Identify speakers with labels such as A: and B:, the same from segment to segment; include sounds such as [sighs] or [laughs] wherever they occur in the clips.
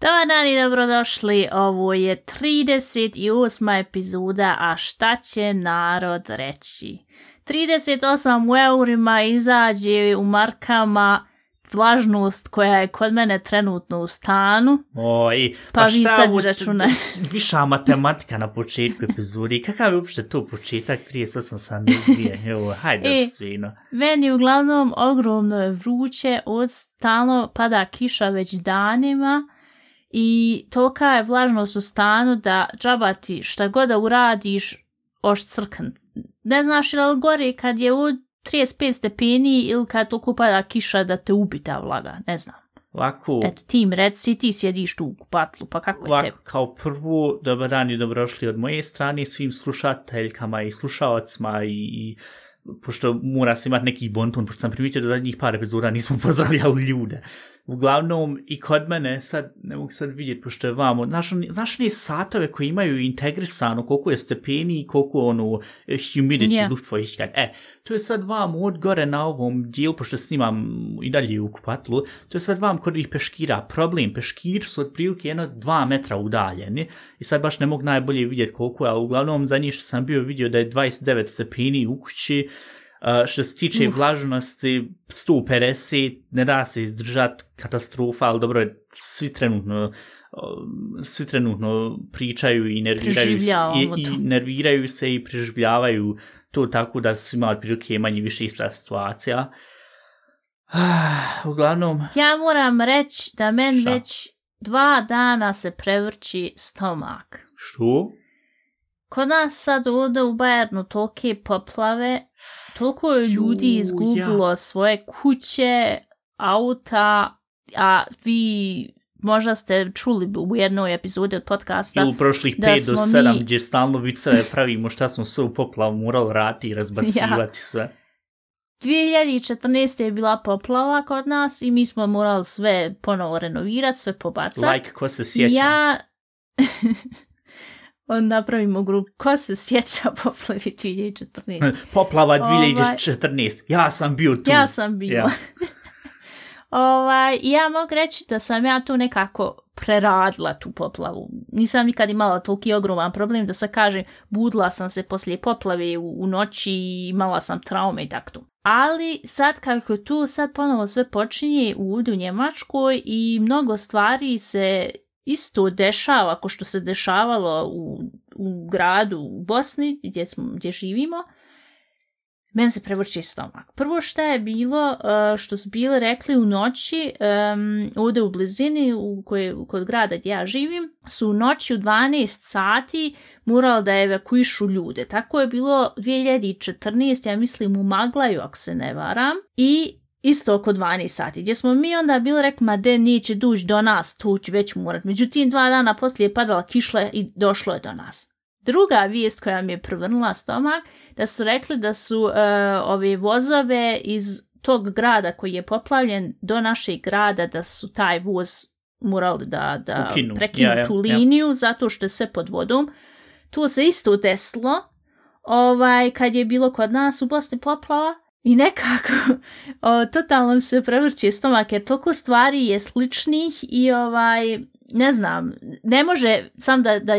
A: Dobar dan i dobrodošli, ovo je 38. epizoda, a šta će narod reći? 38 u eurima izađe u markama vlažnost koja je kod mene trenutno u stanu,
B: Oj,
A: pa, vi
B: šta
A: sad računaj. [laughs]
B: Viša matematika na početku epizodi. Kakav je uopšte to početak 38 sam dvije? Evo, hajde [laughs]
A: E.
B: od svino.
A: Meni uglavnom ogromno je vruće, od stalno pada kiša već danima i tolika je vlažnost u stanu da džaba ti šta god da uradiš, oš crkant. Ne znaš li li gore kad je u 35 stepeni ili kad toliko pada kiša da te ubi ta vlaga, ne znam.
B: Ovako,
A: Eto, ti mi reci, ti sjediš tu u kupatlu, pa kako je tebi?
B: kao prvo, dobar dan i dobrošli od moje strane svim slušateljkama i slušalcima i, i pošto mora se imati neki bontun, pošto sam primijetio da zadnjih par epizoda nismo [laughs] pozdravljali ljude. Uglavnom, i kod mene, sad, ne mogu sad vidjeti, pošto je vamo, znaš, znaš satove koji imaju integrisano koliko je stepeni i koliko ono eh, humidity, yeah. luftfeuchtigkeit. E, to je sad vam od gore na ovom dijelu, pošto snimam i dalje u kupatlu, to je sad vam kod ovih peškira problem. Peškir su otprilike jedno dva metra udaljeni i sad baš ne mogu najbolje vidjeti koliko je, ali uglavnom za njih što sam bio vidio da je 29 stepeni u kući, Uh, što se tiče
A: Uf.
B: vlažnosti 150 ne da se izdržat katastrofa, ali dobro je svi trenutno svi trenutno pričaju i nerviraju se, i, i nerviraju se i preživljavaju to tako da su imali prilike manje više ista situacija. [sighs] Uglavnom,
A: Ja moram reći da men
B: Šta?
A: već dva dana se prevrći stomak.
B: što?
A: Kod nas sad ovdje u Bajernu tolike poplave, toliko je
B: Ju,
A: ljudi izgubilo svoje kuće, auta, a vi možda ste čuli u jednoj epizodi od podcasta.
B: Ili u prošlih
A: da
B: 5 do
A: smo
B: 7
A: mi-
B: gdje stalno viceve pravimo šta smo sve u poplavu morali rati i razbacivati [laughs] sve.
A: 2014. je bila poplava kod nas i mi smo morali sve ponovo renovirati, sve pobacati.
B: Like, ko se sjeća?
A: Ja... [laughs] Onda napravimo grupu. Ko se sjeća [laughs] poplavi 2014?
B: Poplava
A: Ovaj-
B: 2014. Ja sam bio tu.
A: Ja sam.
B: Ja. [laughs]
A: ovaj, ja mogu reći da sam ja tu nekako preradila tu poplavu. Nisam nikad imala toliki ogroman problem da se kaže budila sam se poslije poplave u, u noći i imala sam traume i tako. Ali sad kako tu sad ponovo sve počinje u ovdje u Njemačkoj i mnogo stvari se isto dešava ko što se dešavalo u, u gradu u Bosni gdje, smo, gdje živimo, meni se prevrće stomak. Prvo šta je bilo, e, što su bile rekli u noći, e, um, ovdje u blizini, u koje, kod grada gdje ja živim, su u noći u 12 sati morali da evakuišu ljude. Tako je bilo 2014, ja mislim u Maglaju, ako se ne varam, i isto oko 12 sati, gdje smo mi onda bili rekli, ma de, neće duć do nas, tu će već morat. Međutim, dva dana poslije je padala kišla i došlo je do nas. Druga vijest koja mi je prevrnula stomak, da su rekli da su uh, ove vozove iz tog grada koji je poplavljen do našeg grada, da su taj voz morali da, da
B: Ukinu.
A: prekinu
B: Ja, ja,
A: tu
B: ja.
A: liniju zato što je sve pod vodom. Tu se isto desilo ovaj, kad je bilo kod nas u Bosni poplava i nekako o, totalno se prevrće stomak jer toliko stvari je sličnih i ovaj, ne znam, ne može, sam da, da,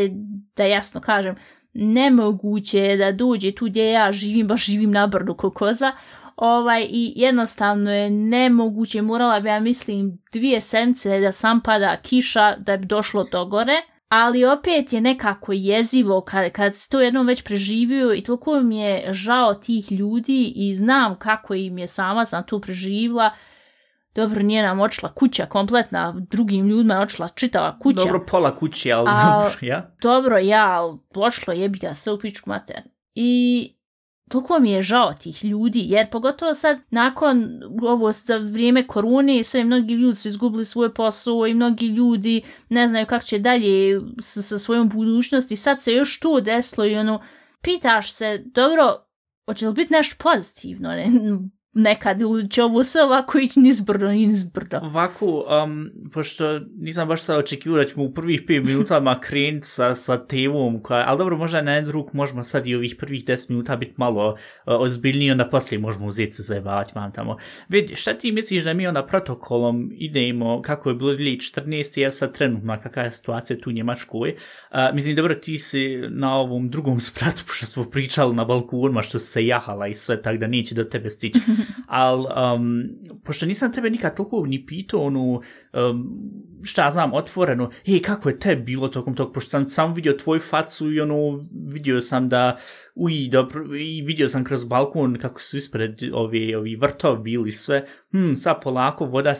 A: da jasno kažem, nemoguće je da dođe tu gdje ja živim, baš živim na brdu kokoza, ovaj, i jednostavno je nemoguće, morala bi ja mislim dvije sence da sam pada kiša da bi došlo do gore, ali opet je nekako jezivo kad, kad si to jednom već preživio i toliko mi je žao tih ljudi i znam kako im je sama sam tu preživila. Dobro, nije nam očila kuća kompletna, drugim ljudima je očila čitava kuća.
B: Dobro, pola kuće, ali
A: Al-
B: dobro, ja.
A: Dobro, ja, ali pošlo jebi ga sve u pičku mater. I toliko mi je žao tih ljudi, jer pogotovo sad nakon ovo za vrijeme korone sve mnogi ljudi su izgubili svoje posao i mnogi ljudi ne znaju kako će dalje sa, sa svojom budućnosti. Sad se još to desilo i ono, pitaš se, dobro, hoće li biti nešto pozitivno? Ne? Nekad ili će ovo sve ovako ići nizbrdo, nizbrdo.
B: Ovako, um, pošto nisam baš sad očekivao da ćemo u prvih 5 minutama [laughs] krenuti sa, sa temom, koja, ali dobro, možda na jedan drug možemo sad i ovih prvih 10 minuta biti malo uh, ozbiljniji, onda poslije možemo uzeti se zajebavati vam tamo. Vidi, šta ti misliš da mi onda protokolom idemo, kako je bilo 2014. je sad trenutno, kakva je situacija tu u Njemačkoj. Uh, mislim, dobro, ti si na ovom drugom spratu, [laughs] pošto smo pričali na balkonima, što se jahala i sve, tako da neće do tebe stići. [laughs] ali um, pošto nisam tebe nikad toliko ni pitao, onu, um, šta znam, otvoreno, hej, kako je te bilo tokom tog, pošto sam sam vidio tvoj facu i ono, vidio sam da, uj, dobro, i vidio sam kroz balkon kako su ispred ovi, ovi vrtov bili sve, hm, sad polako voda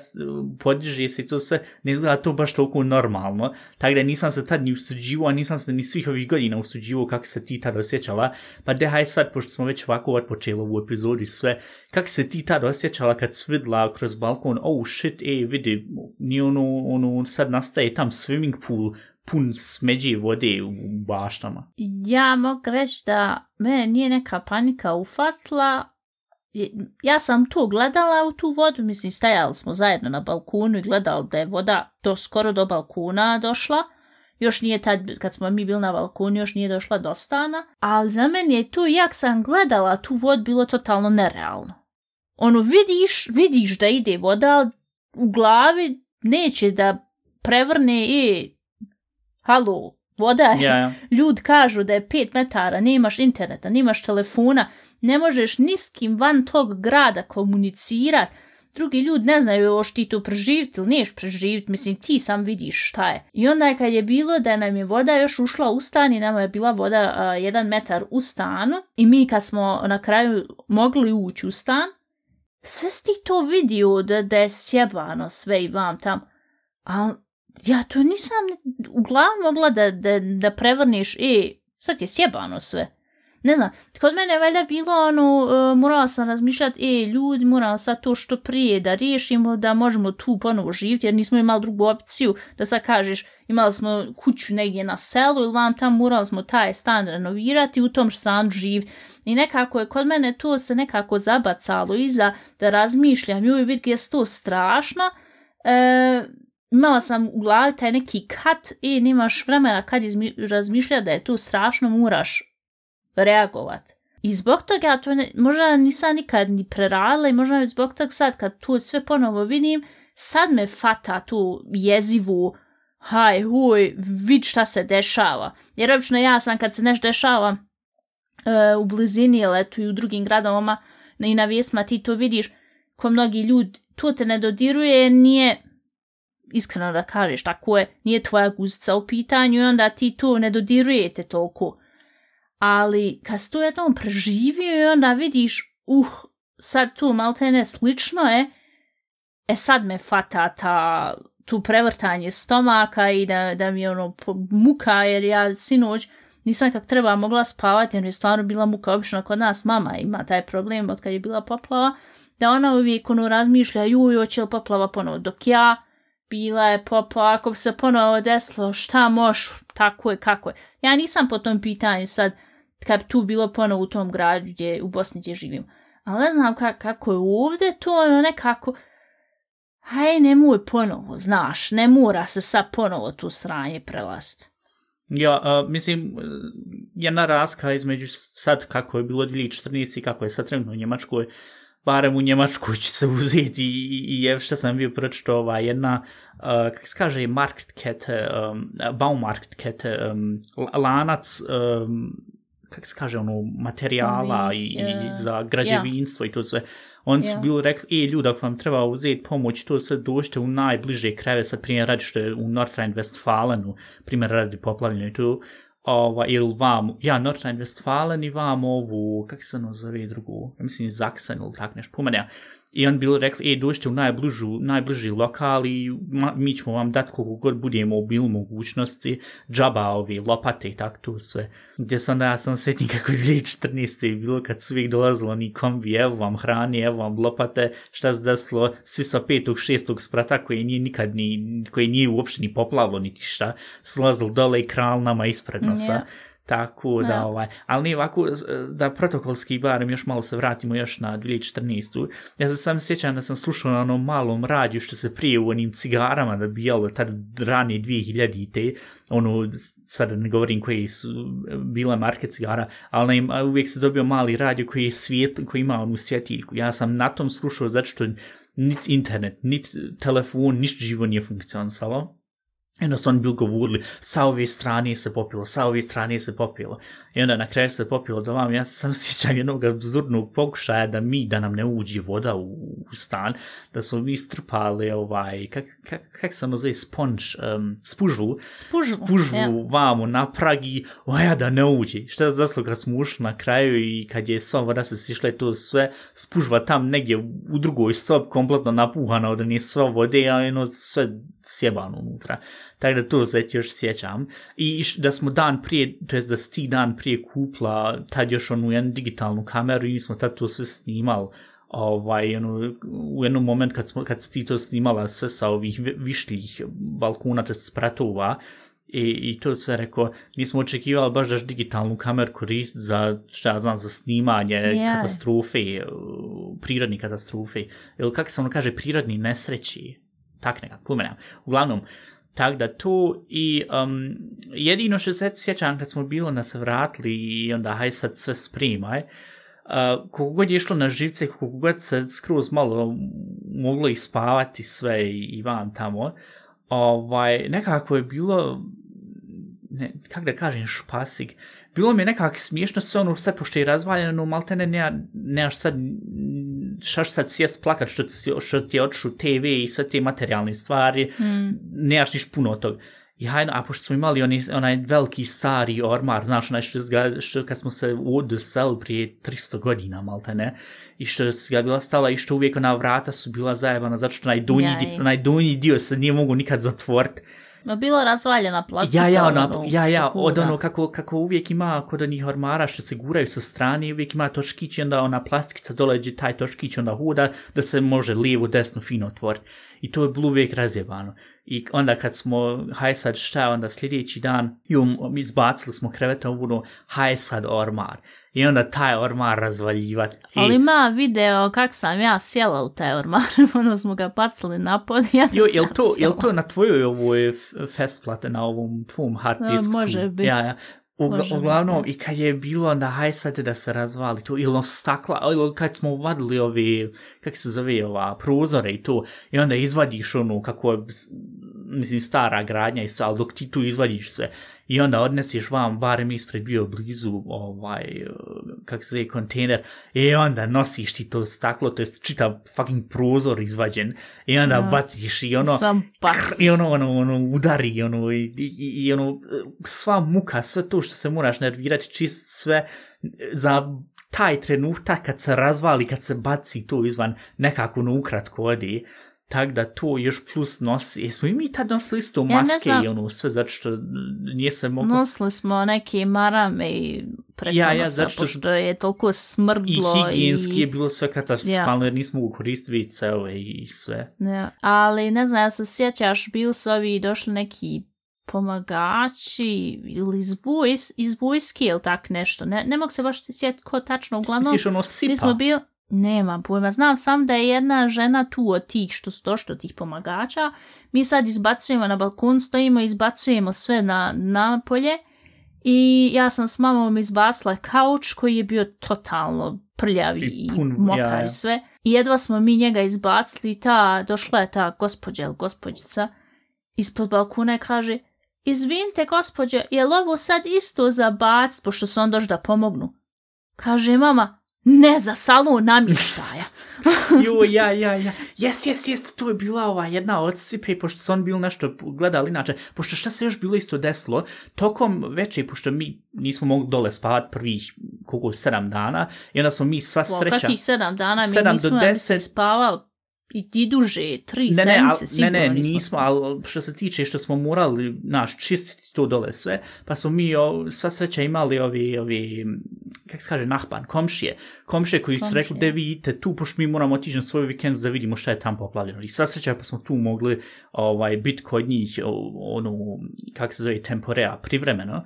B: podiže se i to sve, ne izgleda to baš toliko normalno, tako da nisam se tad ni usuđivo, a nisam se ni svih ovih godina usuđivo kako se ti tad osjećala, pa dehaj sad, pošto smo već ovako odpočeli u epizodi sve, kako se ti tad osjećala kad svidla kroz balkon, oh shit, ej, vidi, ni ono, ono, sad nastaje tam swimming pool, pun smeđe vode u baštama.
A: Ja mogu reći da me nije neka panika ufatla. Ja sam tu gledala u tu vodu, mislim stajali smo zajedno na balkonu i gledali da je voda do skoro do balkona došla. Još nije tad, kad smo mi bili na balkonu, još nije došla do stana. Ali za mene je tu, jak sam gledala tu vodu, bilo totalno nerealno. Ono, vidiš, vidiš da ide voda, ali u glavi neće da prevrne i halo, voda je.
B: Ja,
A: Ljud kažu da je 5 metara, nemaš interneta, nemaš telefona, ne možeš ni s kim van tog grada komunicirati. Drugi ljudi ne znaju još ti to preživiti ili niješ preživiti, mislim ti sam vidiš šta je. I onda je kad je bilo da nam je voda još ušla u stan i nama je bila voda a, jedan metar u stanu i mi kad smo na kraju mogli ući u stan, sve si ti to vidio da, da je sjebano sve i vam tam. Ali ja to nisam u glavu mogla da, da, da prevrniš, i sad je sjebano sve. Ne znam, kod mene je valjda bilo ono, uh, morala sam razmišljati, e, ljudi, morala sad to što prije da riješimo, da možemo tu ponovo živjeti, jer nismo imali drugu opciju, da sad kažeš, imali smo kuću negdje na selu ili vam tam morali smo taj stan renovirati, u tom stanu živjeti. I nekako je kod mene to se nekako zabacalo iza da razmišljam, joj, vidi, je to strašno, e, imala sam u glavi taj neki kat i nemaš vremena kad razmišlja da je to strašno, moraš reagovat. I zbog toga to ne, možda nisam nikad ni preradila i možda zbog toga sad kad to sve ponovo vidim, sad me fata tu jezivu, haj, huj, vid šta se dešava. Jer obično ja sam kad se nešto dešava e, u blizini ili eto i u drugim gradovama i na vijesma ti to vidiš, ko mnogi ljudi, to te ne dodiruje, nije, iskreno da kažeš, tako je, nije tvoja guzica u pitanju i onda ti to ne dodirujete toliko. Ali kad si to jednom preživio i onda vidiš, uh, sad tu maltene ne slično je, e sad me fata ta, tu prevrtanje stomaka i da, da mi je ono muka, jer ja sinoć nisam kak treba mogla spavati, jer je stvarno bila muka, obično kod nas mama ima taj problem od kad je bila poplava, da ona uvijek ono razmišlja, juj, oće li poplava ponovo, dok ja, bila je popa, ako bi se ponovo desilo, šta moš, tako je, kako je. Ja nisam po tom pitanju sad, kad bi tu bilo ponovo u tom gradu gdje, u Bosni gdje živim. Ali ne znam ka, kako je ovdje to, ono nekako, haj, nemoj ponovo, znaš, ne mora se sad ponovo tu sranje prelast.
B: Ja, uh, mislim, jedna raska između sad kako je bilo 2014 i kako je sad trenutno u Njemačkoj, barem u Njemačku će se uzeti i, i je što sam bio pročito ova jedna, uh, kako se kaže, market, um, Baumarkt, um, lanac, um, kako se kaže, ono, materijala i, i za građevinstvo yeah. i to sve. Oni su yeah. bili rekli, e, ljudi, ako vam treba uzeti pomoć, to sve došte u najbliže kreve, sad primjer radi što je u Nordrhein-Westfalenu, primjer radi poplavljeno i to, ova, ili vam, ja, Nordrhein-Westfalen i vam ovu, kak se ono zove drugu, ja mislim Zaksan ili tak nešto, pomenja. I on bili rekli, e, dođite u najbližu, najbliži lokal i ma, mi ćemo vam dati koliko god budemo u bil mogućnosti, džaba ovi, lopate i tak tu sve. Gdje sam da ja sam sretni kako je 2014. i bilo kad su uvijek dolazilo ni kombi, evo vam hrani, evo vam lopate, šta se desilo, svi sa petog, šestog sprata koji nije nikad ni, koji nije uopšte ni poplavilo niti šta, slazilo dole i kral nama ispred nosa. Yeah Tako da,
A: Ja.
B: ovaj, ali nije ovako, da protokolski barem još malo se vratimo još na 2014. Ja se sam sjećam da sam slušao na onom malom radiju što se prije u onim cigarama nabijalo, tad rani 2000-te, ono, sada ne govorim koji su bila marke cigara, ali im, uvijek se dobio mali radio koji je svijet, koji ima onu svjetiljku. Ja sam na tom slušao zato što nit internet, nit telefon, ništa živo nije funkcionisalo. I onda su oni bili govorili, sa ove strane se popilo, sa ove strane se popilo. I onda na kraju se popilo do vam, ja sam sjećam jednog absurdnog pokušaja da mi, da nam ne uđi voda u, u stan, da smo mi strpali ovaj, kak, kak, kak se ono zove, sponge, um, spužvu,
A: Spužvu.
B: spužvu
A: ja.
B: vamo na pragi, oja da ne uđe. Šta je zaslo kad smo ušli na kraju i kad je sva voda se sišla i to sve, spužva tam negdje u drugoj sob kompletno napuhana od nije sva vode, a jedno sve sjebano unutra. Tako da to se još sjećam. I da smo dan prije, to jest da si ti dan prije kupla tad još onu jednu digitalnu kameru i mi smo tad to sve snimali ovaj, ono, u jednom moment kad, smo, kad si ti to snimala sve sa ovih vi- višljih balkona, to spratova, I, I to sve rekao, nismo očekivali baš daš digitalnu kameru koristiti za, šta ja znam, za snimanje
A: Jaj.
B: katastrofe, uh, prirodni katastrofe, ili kako se ono kaže, prirodni nesreći, tak nekako, pomenam. Uglavnom, tak da to i um, jedino što se sjećam kad smo bilo nas vratili i onda haj sad sve spremaj, Uh, koliko god je išlo na živce, koliko god se skroz malo moglo ispavati sve i, i van tamo, ovaj, nekako je bilo, ne, kak da kažem, špasig. Bilo mi je nekako smiješno sve ono sve pošto je razvaljeno, malte ne, ne, ne sad, šaš sad sjest plakat što, što ti je otišu TV i sve te materijalne stvari,
A: Mm.
B: nemaš niš puno od toga. I hajno, a pošto smo imali onaj, onaj veliki stari ormar, znaš, onaj što, ga, što kad smo se udoseli prije 300 godina, malte ne, i što se ga bila stala i što uvijek ona vrata su bila zajebana, zato što onaj donji,
A: Jaj.
B: di, onaj donji dio se nije mogu nikad zatvoriti.
A: Ma bilo razvaljena plastika.
B: Ja, ja, ona,
A: ono,
B: ja, ja, od ono kako, kako uvijek ima kod onih ormara što se guraju sa strane, uvijek ima točkić i onda ona plastikica dole gdje taj točkić onda huda da se može lijevo, desno, fino otvoriti. I to je bilo uvijek razjebano. I onda kad smo, haj sad šta, onda sljedeći dan, ju, izbacili smo kreveta u ono, haj sad ormar. I onda taj ormar razvaljivat. I-
A: Ali ima video kak sam ja sjela u taj ormar, [laughs] ono smo ga bacili na pod, ja
B: Jo, jel to, jel
A: sjela.
B: to na tvojoj ovoj festplate, na ovom tvom hard disku?
A: može bit.
B: Ja, ja. Ugla,
A: bit,
B: uglavnom, i kad je bilo onda, haj sad da se razvali to, ili ono stakla, ili kad smo vadili ovi, kak se zove, ova, prozore i to, i onda izvadiš ono, kako je, mislim, stara gradnja i sve, ali dok ti tu izvadiš sve, i onda odnesiš vam, barem ispred bio blizu, ovaj, kak se zove, kontejner, i onda nosiš ti to staklo, to jest čitav fucking prozor izvađen, i onda
A: Ja.
B: baciš i ono,
A: Sam pa.
B: i ono, ono, ono, udari, ono, i, i, i ono, sva muka, sve to što se moraš nervirati, čist sve za taj trenutak kad se razvali, kad se baci to izvan, nekako ono ukratko odi, tak da to još plus nosi, jesmo i mi tad nosili isto maske
A: znam.
B: i ono sve, zato što nije se moglo...
A: Nosili smo neke marame i preko
B: Ja, ja,
A: nosa,
B: zato što-
A: pošto je toliko
B: I
A: smrdlo.
B: higijenski
A: i...
B: je bilo sve katastrofalno, jer nismo mogu koristiti WC-ove i sve.
A: Ja, ali ne znam, ja se sjećaš, bili su ovi došli neki pomagači ili iz, vojs, iz vojske ili tak nešto. Ne, ne mogu se baš sjetiti ko tačno, uglavnom.
B: Misliš ono sipa?
A: Mi smo bili, nemam pojma, znam sam da je jedna žena tu od tih što su došli od tih pomagača. Mi sad izbacujemo na balkon, stojimo, izbacujemo sve na, na polje i ja sam s mamom izbacila kauč koji je bio totalno prljavi
B: I
A: i,
B: pun-
A: mokar
B: ja, ja.
A: i sve. I jedva smo mi njega izbacili i ta, došla je ta gospođa ili gospođica ispod balkona i kaže Izvinite, gospođo, je li ovo sad isto za bac, pošto su on došli da pomognu? Kaže mama, ne za salon namještaja. [laughs]
B: Jo, ja, ja, ja. Jes, jes, jes, to je bila ova jedna od sipe, pošto su on bil nešto gledali inače, pošto šta se još bilo isto desilo, tokom veče, pošto mi nismo mogli dole spavat prvih, koliko, sedam dana, i onda smo mi sva sreća...
A: kakvih sedam dana mi
B: Sedam do
A: nismo mislim,
B: deset.
A: spavali i ti duže, tri
B: Ne, ne,
A: sedmice,
B: al, ne,
A: sigurno
B: ne,
A: nismo.
B: nismo, ali što se tiče što smo morali, naš, čistiti to dole sve, pa smo mi o, sva sreća imali ovi, ovi, kak se kaže, nahpan, komšije, komšije koji su
A: Komšije.
B: rekli, da vidite tu, pošto mi moramo otići na svoj vikend da vidimo šta je tamo poplavljeno. I sva sreća pa smo tu mogli ovaj, biti kod njih, ono, kak se zove, temporea, privremeno.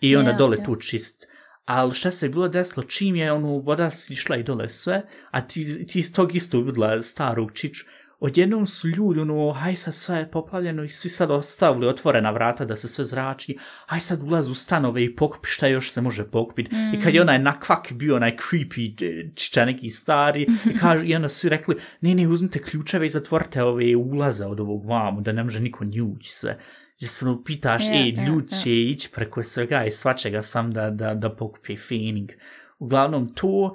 B: i onda
A: Ja,
B: dole
A: ja.
B: tu čist. Ali šta se je bilo desilo, čim je ono voda išla i dole sve, a ti, ti iz tog isto vidjela starog čiču, odjednom su ljudi, ono, haj sad sve je poplavljeno i svi sad ostavili otvorena vrata da se sve zrači, haj sad ulaz u stanove i pokupi šta još se može pokupiti. Mm. I kad je onaj nakvak bio, onaj creepy e, čiča neki stari, i, kažu, i onda su rekli, ne, ne, uzmite ključeve i zatvorite ove ulaze od ovog vamu, da ne može niko njući sve. Gdje se ono pitaš, ej,
A: ja,
B: ljudi
A: ja.
B: će ići preko svega i svačega sam da, da, da pokupi feeling. Uglavnom to,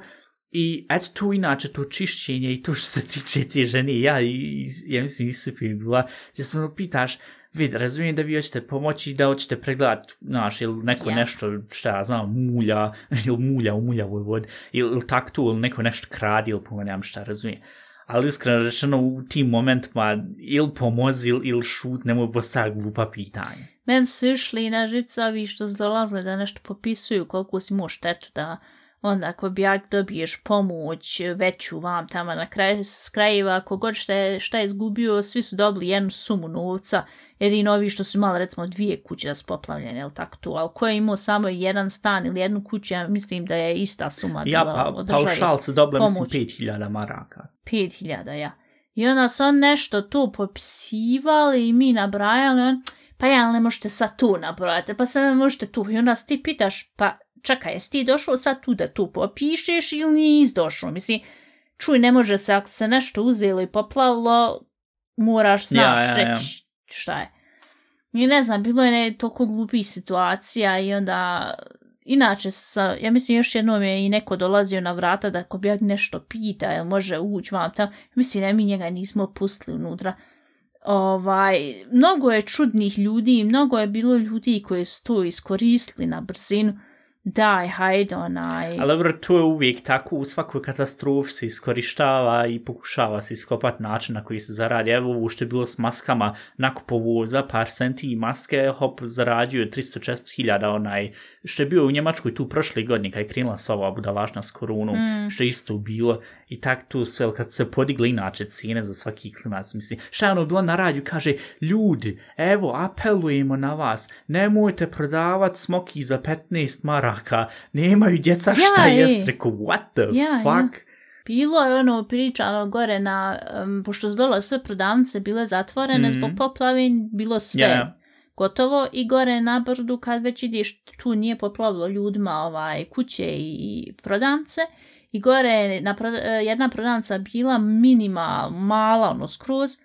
B: i eto tu inače to čišćenje i to što se tiče te žene, ja, i, ja mislim Isipi je bila, gdje se ono pitaš, vid, razumijem da vi hoćete pomoći da hoćete pregledat, znaš, ili neko
A: Ja.
B: nešto, šta ja znam, mulja, [laughs] ili mulja u muljavoj vodi, ili, ili tak tu, ili neko nešto kradi, ili pojma nemam šta, razumijem. Ali iskreno rečeno u tim momentima ili pomozi ili, ili šut, nemoj postaviti glupa pitanja.
A: Meni su išli na živce ovi što su dolazili da nešto popisuju koliko si imao štetu da onda ako bi jak dobiješ pomoć veću vam tamo na kraju s krajeva, ako god šta je, šta je izgubio, svi su dobili jednu sumu novca, jedino ovi što su imali recimo dvije kuće da su poplavljene, ili tako to, ali ko je imao samo jedan stan ili jednu kuću, ja mislim da je ista suma
B: Ja,
A: bila
B: pa,
A: od države.
B: paušal se dobila, mislim,
A: pomoć.
B: 5000 maraka.
A: 5000, ja. I onda su on nešto tu popisivali i mi nabrajali, on, pa ja, ne možete sad tu nabrojati, pa sad ne možete tu. I onda ti pitaš, pa čekaj, jesi ti došao sad tu da tu popišeš ili nis došao? Mislim, čuj, ne može se, ako se nešto uzelo i poplavilo, moraš, znaš,
B: Ja, ja, ja.
A: reći šta je. I ne znam, bilo je ne, toliko glupih situacija i onda Inače, sa, ja mislim još jednom je i neko dolazio na vrata da ako bi ja nešto pita, jel može ući vam tamo, mislim da mi njega nismo pustili unutra. Ovaj, mnogo je čudnih ljudi, mnogo je bilo ljudi koji su to iskoristili na brzinu. Daj, hajde, onaj...
B: Ali dobro, to je uvijek tako, u svakoj katastrofi se iskorištava i pokušava se iskopat način na koji se zaradi. Evo ovo što je bilo s maskama, nakupo voza, par centi i maske, hop, zaradio je 300-400 hiljada onaj, što je bio u Njemačkoj tu prošle godine, kad je krenula sva ova budalašna s koronom, mm. što je isto bilo. I tak tu sve, kad se podigle inače cijene za svaki klinac, mislim, šta je ono bilo na radiju, kaže, ljudi, evo, apelujemo na vas, nemojte prodavati smoki za 15 maraka, nemaju djeca šta
A: Ja,
B: ja,
A: ej.
B: jest, rekao, what the
A: Ja,
B: fuck?
A: Bilo je ono pričano gore na, um, pošto su dole sve prodavnice bile zatvorene mm. zbog poplave, bilo sve
B: Ja
A: gotovo i gore na brdu kad već ideš, tu nije poplavilo ljudima ovaj, kuće i prodavce i gore je na pro, e, jedna prodavca bila minima, mala, ono skroz,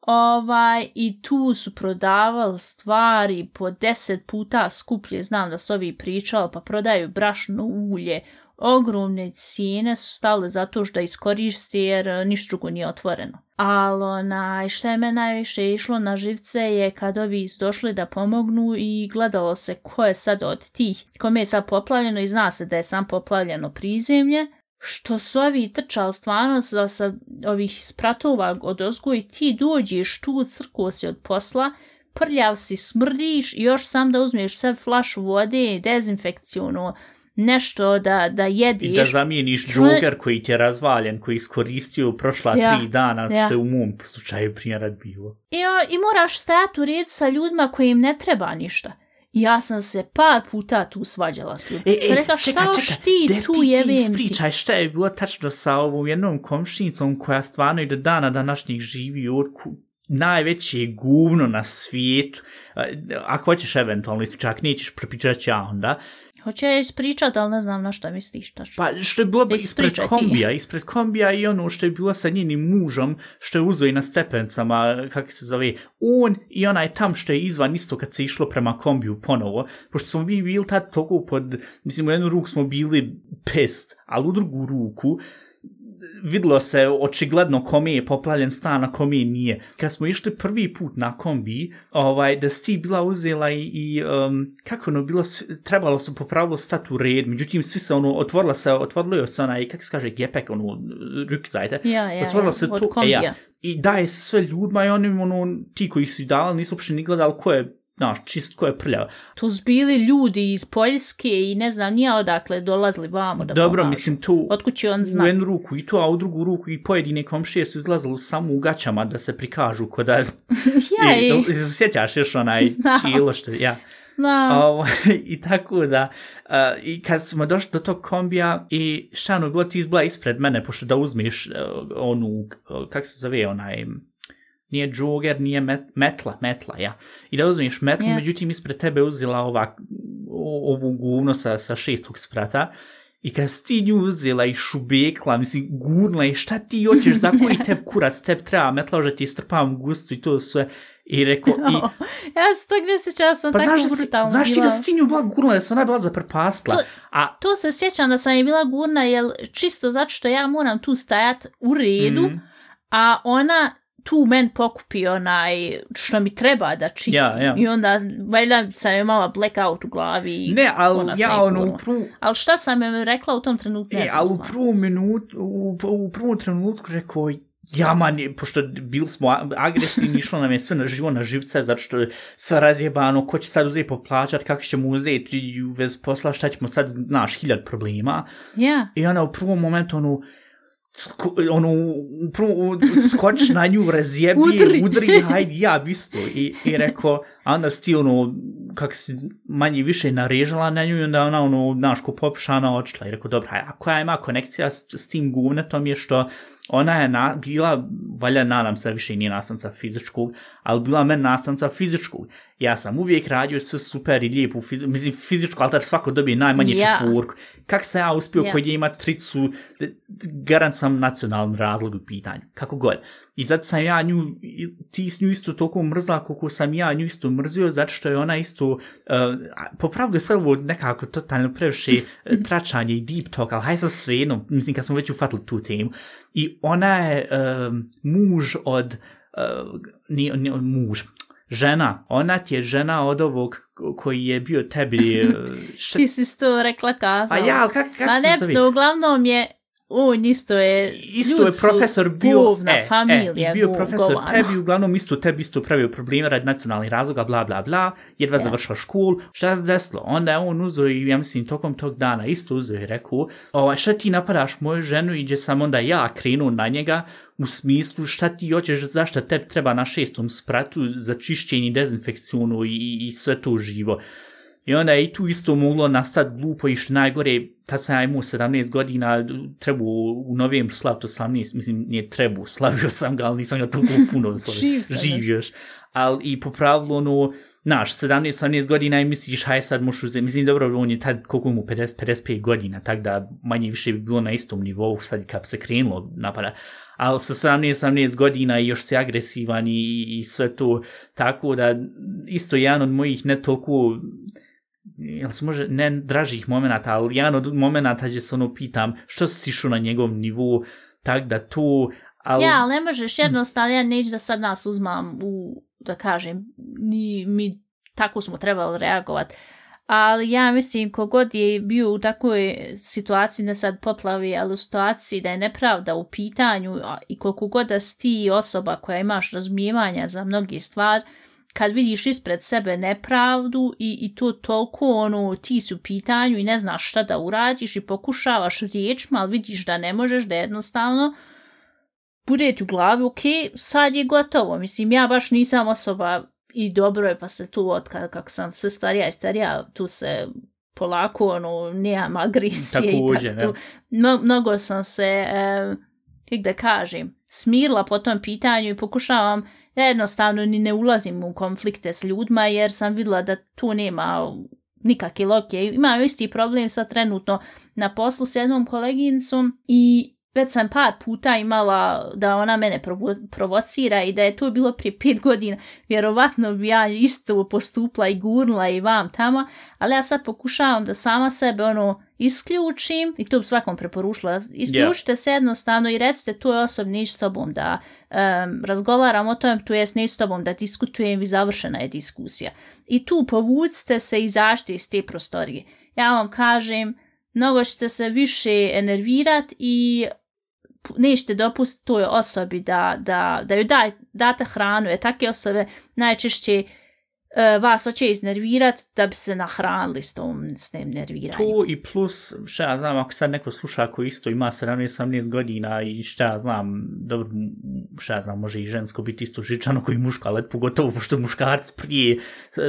A: ovaj, i tu su prodavali stvari po deset puta skuplje, znam da su ovi pričali, pa prodaju brašno ulje, ogromne cijene su stale zato što da iskoriste jer ništa drugo nije otvoreno. Ali onaj, što je me najviše išlo na živce je kad ovi došli da pomognu i gledalo se ko je sad od tih, kome je sad poplavljeno i zna se da je sam poplavljeno prizemlje, što su ovi trčali stvarno sa, sa ovih spratova od ozgo i ti dođeš tu, crkuo si od posla, prljav si, smrdiš i još sam da uzmeš sve flašu vode, dezinfekcijonu, nešto da, da jediš.
B: I da zamijeniš džoger koji ti je razvaljen, koji iskoristio prošla
A: Ja,
B: tri dana,
A: ja.
B: što je u mom slučaju primjerat bilo.
A: I, I moraš stajati u redu sa ljudima koji im ne treba ništa. Ja sam se par puta tu svađala s ljudima. sam rekla, šta još ti
B: de
A: tu
B: ti, ti ispričaj šta je bilo tačno sa ovom jednom komšinicom koja stvarno i do dana današnjih živi u Orku najveće govno na svijetu. Ako hoćeš eventualno ispričaj, ako nećeš prepričat ću ja onda.
A: Hoće ja ispričat, ali ne znam na šta misliš tačno.
B: Pa što je bilo
A: Da
B: ispred kombija, ispred kombija i ono što je bilo sa njenim mužom, što je uzeo i na stepencama, kako se zove, on i onaj tam što je izvan isto kad se išlo prema kombiju ponovo, pošto smo mi bili tad toliko pod, mislim u jednu ruku smo bili pest, ali u drugu ruku videlo se očigledno kome je poplavljen stan, a kome nije. Kad smo išli prvi put na kombi, ovaj, da si bila uzela i, i um, kako ono bilo, trebalo se popravilo stati u red, međutim svi se ono, otvorila se, otvorilo se onaj, kako se kaže, gepek, ono, rukzajte.
A: Ja, ja,
B: otvorilo
A: ja,
B: se
A: od
B: to, e,
A: kombija.
B: ja, i daje se sve ljudima i oni, ono, ti koji su ih davali, nisu uopšte ni gledali ko je znaš, čist ko je prljav.
A: Tu su bili ljudi iz Poljske i ne znam nija odakle dolazili vamo da
B: Dobro,
A: pomažu.
B: mislim, tu
A: Otkud će on
B: u
A: znati?
B: jednu ruku i to, a u drugu ruku i pojedine komšije su izlazili samo u gaćama da se prikažu ko da... [laughs]
A: Ja,
B: I, se sjećaš još onaj
A: Znam.
B: čilo što, ja.
A: znam.
B: Ovo, [laughs] I tako da, uh, i kad smo došli do tog kombija i šano god ti izbila ispred mene, pošto da uzmeš uh, onu, uh, kak se zove onaj, nije džoger, nije met, metla, metla, ja. I da uzmeš metlu,
A: Ja.
B: međutim ispred tebe uzela ova, ovu guvno sa, sa šestog sprata, I kad si ti nju uzela i šubekla, mislim, gurnula i šta ti hoćeš, za koji [laughs] teb kurac, teb treba metla, že ti istrpavam gustu i to sve. I rekao, i,
A: ja se tog ne sjećam, ja sam
B: Pa
A: tako
B: znaš,
A: brutalno
B: znaš ti
A: bila.
B: da si ti nju bila gurnula, da se ona bila zaprepastila.
A: To-
B: A,
A: To se sjećam da sam je bila gurna, jel čisto zato što ja moram tu stajat u redu,
B: Mhm.
A: a ona tu men pokupi onaj što mi treba da čistim.
B: Ja, ja.
A: I onda, valjda sam je imala blackout u glavi.
B: ne, ali
A: ona
B: ja ono, u prvu,
A: Ali šta sam joj rekla u tom trenutku, ne
B: e, ali u prvu minutu, u, u prvom trenutku rekao, ja man, je- pošto bili smo agresivni, [laughs] išlo nam je sve na živo na živce, zato što je sve razjebano, ko će sad uzeti poplaćat, kako ćemo uzeti i u vez posla, šta ćemo sad, znaš, hiljad problema.
A: Ja,
B: I ona u prvom momentu, ono, sko, ono, u prvom, skoč na nju, razjebi,
A: Udri.
B: udri, hajde, ja isto. I, i rekao, a onda si ti, ono, kak si manje više narežala na nju, i onda ona, ono, znaš, ko popišana odšla. I rekao, dobro, a koja ima konekcija s, s tim guvnetom je što ona je na, bila, valja nadam se više nije nastavnica fizičkog, ali bila meni nastavnica fizičkog. Ja sam uvijek radio sve super i lijepo, fizi, mislim fizičko, ali svako dobije najmanje
A: Ja.
B: četvorku. Kak sam ja uspio
A: Ja.
B: koji je ima tricu, garant sam nacionalni razlog u pitanju, kako god. I zato sam ja nju, ti s nju isto toliko mrzla koliko sam ja nju isto mrzio, zato što je ona isto, uh, popravdu je sad ovo nekako totalno previše uh, [laughs] tračanje i deep talk, ali hajde sa sve jedno, mislim kad smo već ufatili tu temu. I ona je um, muž od, uh, nije, nije muž, žena, ona ti je žena od ovog koji je bio tebi, [laughs] uh, šta,
A: ti si to rekla kazala.
B: pa ja, ali kak, kak
A: Ma
B: se zove?
A: ne, uglavnom je, on isto je,
B: isto je profesor bio,
A: govna
B: e,
A: familija,
B: e, bio profesor
A: govana.
B: tebi, uglavnom isto tebi isto pravio probleme radi nacionalnih razloga, bla, bla, bla, jedva
A: Ja.
B: završila školu, šta se desilo? Onda je on uzeo i, ja mislim, tokom tog dana isto uzeo i rekao, ovaj, šta ti napadaš moju ženu i gdje sam onda ja krenuo na njega, u smislu šta ti hoćeš, zašto tebi treba na šestom spratu za čišćenje i dezinfekcijonu i, i, i sve to živo. I onda je i tu isto moglo nastati glupo i što najgore, tad sam ja imao 17 godina, trebu u novembru slaviti 18, mislim, nije trebu, [laughs] slavio sam ga, ali nisam ga toliko [laughs] puno slavio.
A: Živ još.
B: Ali i po pravilu, ono, znaš, 17-18 godina i misliš, haj sad možeš uzeti, mislim, dobro, on je tad, koliko mu, 50-55 godina, tak da manje više bi bilo na istom nivou, sad kad se krenulo napada. Ali sa 17-18 godina i još si agresivan i, i sve to, tako da isto jedan od mojih ne toliko jel se može, ne dražih momenata, ali jedan od momenata gdje se ono pitam što si išao na njegovom nivou, tak da tu, ali...
A: Ja, ali ne možeš jednostavno, ja neću da sad nas uzmam u, da kažem, ni, mi tako smo trebali reagovati. Ali ja mislim, kogod je bio u takvoj situaciji, ne sad poplavi, ali u situaciji da je nepravda u pitanju i koliko god da si ti osoba koja imaš razumijevanja za mnogi stvari, kad vidiš ispred sebe nepravdu i, i to toliko ono, ti si u pitanju i ne znaš šta da uradiš i pokušavaš riječima, ali vidiš da ne možeš, da jednostavno bude ti u glavi, ok, sad je gotovo. Mislim, ja baš nisam osoba i dobro je, pa se tu od kada kako sam sve starija i starija, tu se polako, ono, nemam agresije
B: Također,
A: i tako tu. Mno, mnogo sam se, e, kako da kažem, smirila po tom pitanju i pokušavam ja jednostavno ni ne ulazim u konflikte s ljudima jer sam vidjela da tu nema nikakve logike. Imam isti problem sa trenutno na poslu s jednom koleginicom i već sam par puta imala da ona mene provo provocira i da je to bilo prije pet godina, vjerovatno bi ja isto postupla i gurnula i vam tamo, ali ja sad pokušavam da sama sebe ono isključim i to bi svakom preporučila. Isključite yeah. se jednostavno i recite tu osobi neću s tobom da um, razgovaram o tom, tu jest neću s tobom da diskutujem i završena je diskusija. I tu povucite se i izađite iz te prostorije. Ja vam kažem, mnogo ćete se više enervirati i nećete dopustiti toj osobi da, da, da joj daj, date hranu, jer takve osobe najčešće e, vas hoće iznervirati da bi se nahranili s tom s tem nerviranjem.
B: To i plus, šta ja znam, ako sad neko sluša ako isto ima 17-18 godina i šta ja znam, dobro, šta ja znam, može i žensko biti isto žičano koji muško, ali pogotovo pošto muškarci prije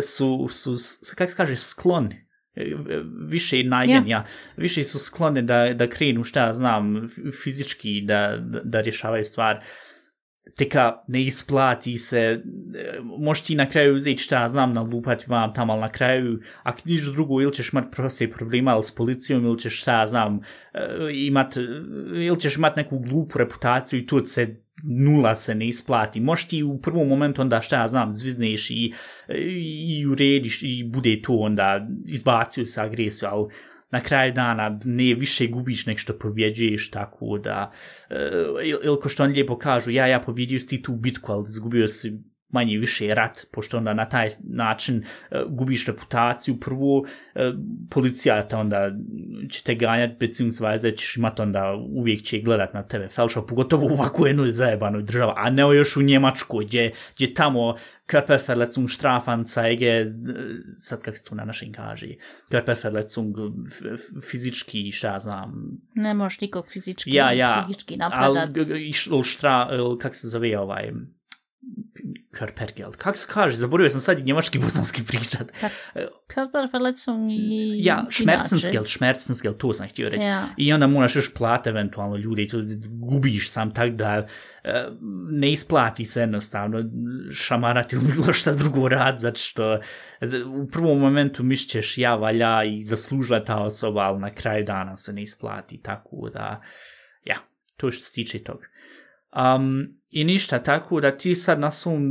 B: su, su, su kako se kaže, skloni više najden, ja. više su sklone da, da krenu, šta ja znam, fizički da, da, rješavaju stvar. Teka ne isplati se, možeš ti na kraju uzeti šta ja znam, nalupati vam tamo, ali na kraju, ako niš drugo, ili ćeš imati proste problema ali s policijom, ili ćeš šta ja znam, imat, ili ćeš imati neku glupu reputaciju i tu se nula se ne isplati. Možeš ti u prvom momentu onda šta ja znam, zvizneš i, i urediš i bude to onda izbacio sa agresiju, ali na kraju dana ne više gubiš nek što pobjeđuješ tako da e, uh, ili ko što on lijepo kažu ja ja pobjedio si tu bitku ali izgubio si manje više rat, pošto onda na taj način uh, gubiš reputaciju prvo, uh, policija te onda će te ganjati, beziehungsweise ćeš imat onda uvijek će gledat na tebe felša, pogotovo u ovakvu jednu zajebanoj država, a ne još u Njemačkoj, gdje, gdje tamo Körperverletzung, Strafanzeige, sad kak se to na našem kaže, Körperverletzung, fizički, šta znam.
A: Ne možeš nikog fizički,
B: ja, ja,
A: psihički napadat.
B: Ali, štra, kak se zove ovaj, Körpergeld. Kak se kaže? Zaboravio sam sad njemački [laughs] bosanski pričat.
A: Körperverletzung i...
B: Ja, Schmerzensgeld, Schmerzensgeld, to sam htio reći. Ja. I onda moraš još plat eventualno ljudi i to gubiš sam tak da uh, ne isplati se jednostavno šamarati ili bilo šta drugo rad, zato što u prvom momentu mišćeš ja valja i zaslužila ta osoba, ali na kraju dana se ne isplati, tako da, ja, to što se tiče toga. Um, I ništa, tako da ti sad na svom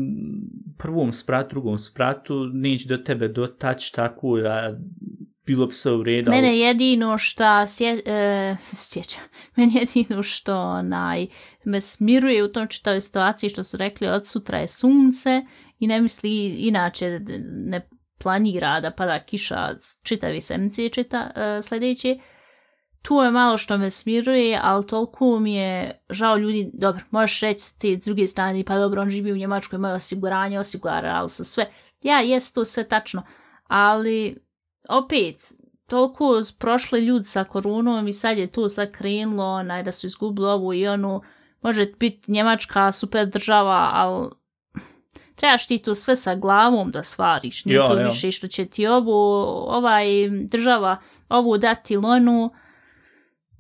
B: prvom spratu, drugom spratu, neće do tebe dotać, tako da bilo bi se u redu.
A: Mene jedino što sje, e, sjeća, [laughs] mene jedino što onaj, me smiruje u tom čitavoj situaciji što su rekli od sutra je sunce i ne misli inače ne planira da pada kiša čitavi semci čita e, sljedeći tu je malo što me smiruje, ali toliko mi je žao ljudi, dobro, možeš reći s te druge strane, pa dobro, on živi u Njemačkoj, ima osiguranje, osigurali su sve. Ja, jes to sve tačno, ali opet, toliko prošli ljudi sa koronom i sad je to sad krenulo, onaj, da su izgubili ovu i onu, može biti Njemačka super država, ali trebaš ti to sve sa glavom da svariš, nije jo, to jo. više što će ti ovu, ovaj država ovu dati lonu,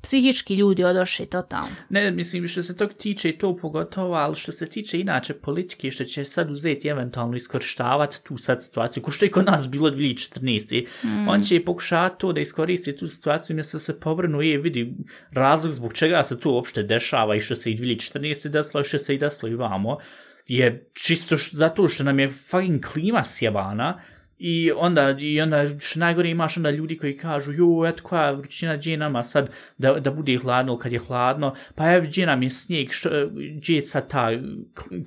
A: psihički ljudi odošli totalno.
B: Ne, mislim, što se tog tiče i to pogotovo, ali što se tiče inače politike, što će sad uzeti eventualno iskorštavati tu sad situaciju, ko što je kod nas bilo 2014. Mm. On će pokušati to da iskoristi tu situaciju, mjesto se pobrnu i vidi razlog zbog čega se to uopšte dešava i što se i 2014. desilo i što se i desilo i vamo, je čisto š, zato što nam je fucking klima sjebana, I onda, i onda što najgore imaš onda ljudi koji kažu, jo, eto koja vrućina, gdje nama sad da, da bude hladno kad je hladno, pa evo gdje nam je snijeg, što, gdje je sad ta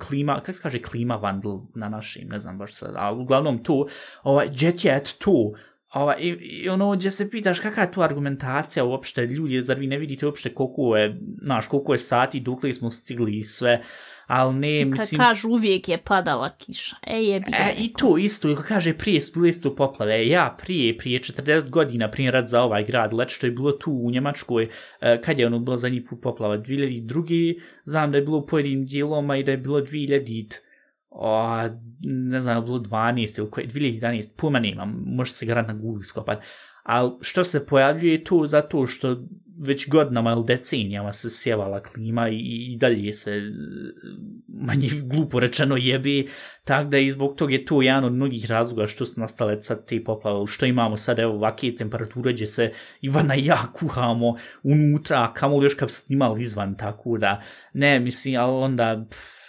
B: klima, kako se kaže klima vandl na našim, ne znam baš sad, ali uglavnom tu, ovaj, gdje je tu, Ova, i, I ono, gdje se pitaš kakva je tu argumentacija uopšte, ljudi, zar vi ne vidite uopšte koliko je, znaš, koliko je sati, dukli smo stigli i sve, ali ne, mislim...
A: Kad kažu uvijek je padala kiša, e je bi
B: e, I to isto, ili kaže prije su bili isto poplave, ja prije, prije 40 godina prije rad za ovaj grad, let što je bilo tu u Njemačkoj, e, kad je ono bilo za njih poplava, 2002. znam da je bilo u pojedinim dijeloma i da je bilo 2000 o, ne znam, bilo 12 ili koje, 2011, pojma nemam, može se garant na Google skopat, ali što se pojavljuje tu zato što već godinama ili decenijama se sjevala klima i, i dalje se manje glupo rečeno jebi, tak da i zbog toga je to jedan od mnogih razloga što su nastale sad te poplave, što imamo sad evo ovakve temperature gdje se Ivana i ja kuhamo unutra, a kamo li još kad snimali izvan, tako da ne, mislim, ali onda pff,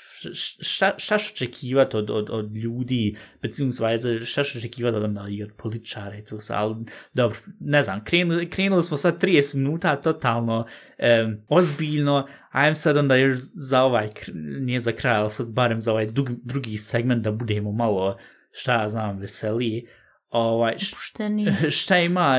B: šta, šta očekivati od, od, od ljudi, beziehungsweise, šta što očekivati od, onda, od političara i to sa, ali dobro, ne znam, krenuli, krenuli smo sad 30 minuta totalno um, ozbiljno, ajem sad onda još za ovaj, nije za kraj, ali sad barem za ovaj drugi, drugi segment da budemo malo, šta ja znam, veseliji. Ovaj,
A: Pušteni. [laughs]
B: Šta ima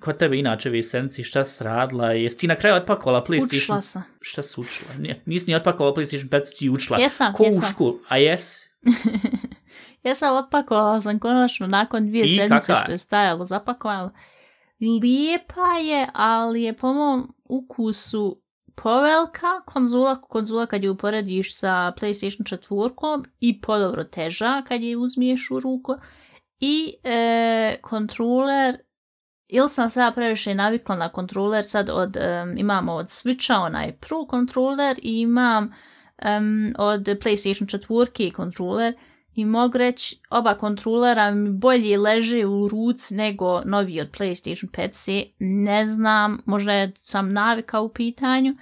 B: kod tebe inače Visenci, šta si radila? Jesi ti na kraju otpakovala PlayStation?
A: Učila sam.
B: Šta si učila? Nisi ni otpakovala PlayStation 5, ti učila.
A: Jesam,
B: Ko
A: jesam.
B: u školu? A jes? [laughs]
A: Ja sam otpakovala sam konačno nakon dvije
B: I
A: sedmice što je stajalo zapakovala. Lijepa je, ali je po mom ukusu povelika konzula, konzula kad je uporediš sa PlayStation 4 i podobro teža kad je uzmiješ u ruku. I e, kontroler, ili sam sada previše navikla na kontroler, sad od, e, um, imamo od Switcha onaj Pro kontroler i imam um, od PlayStation 4 kontroler i mogu reći oba kontrolera mi bolje leže u ruci nego novi od PlayStation 5 ne znam, možda sam navika u pitanju.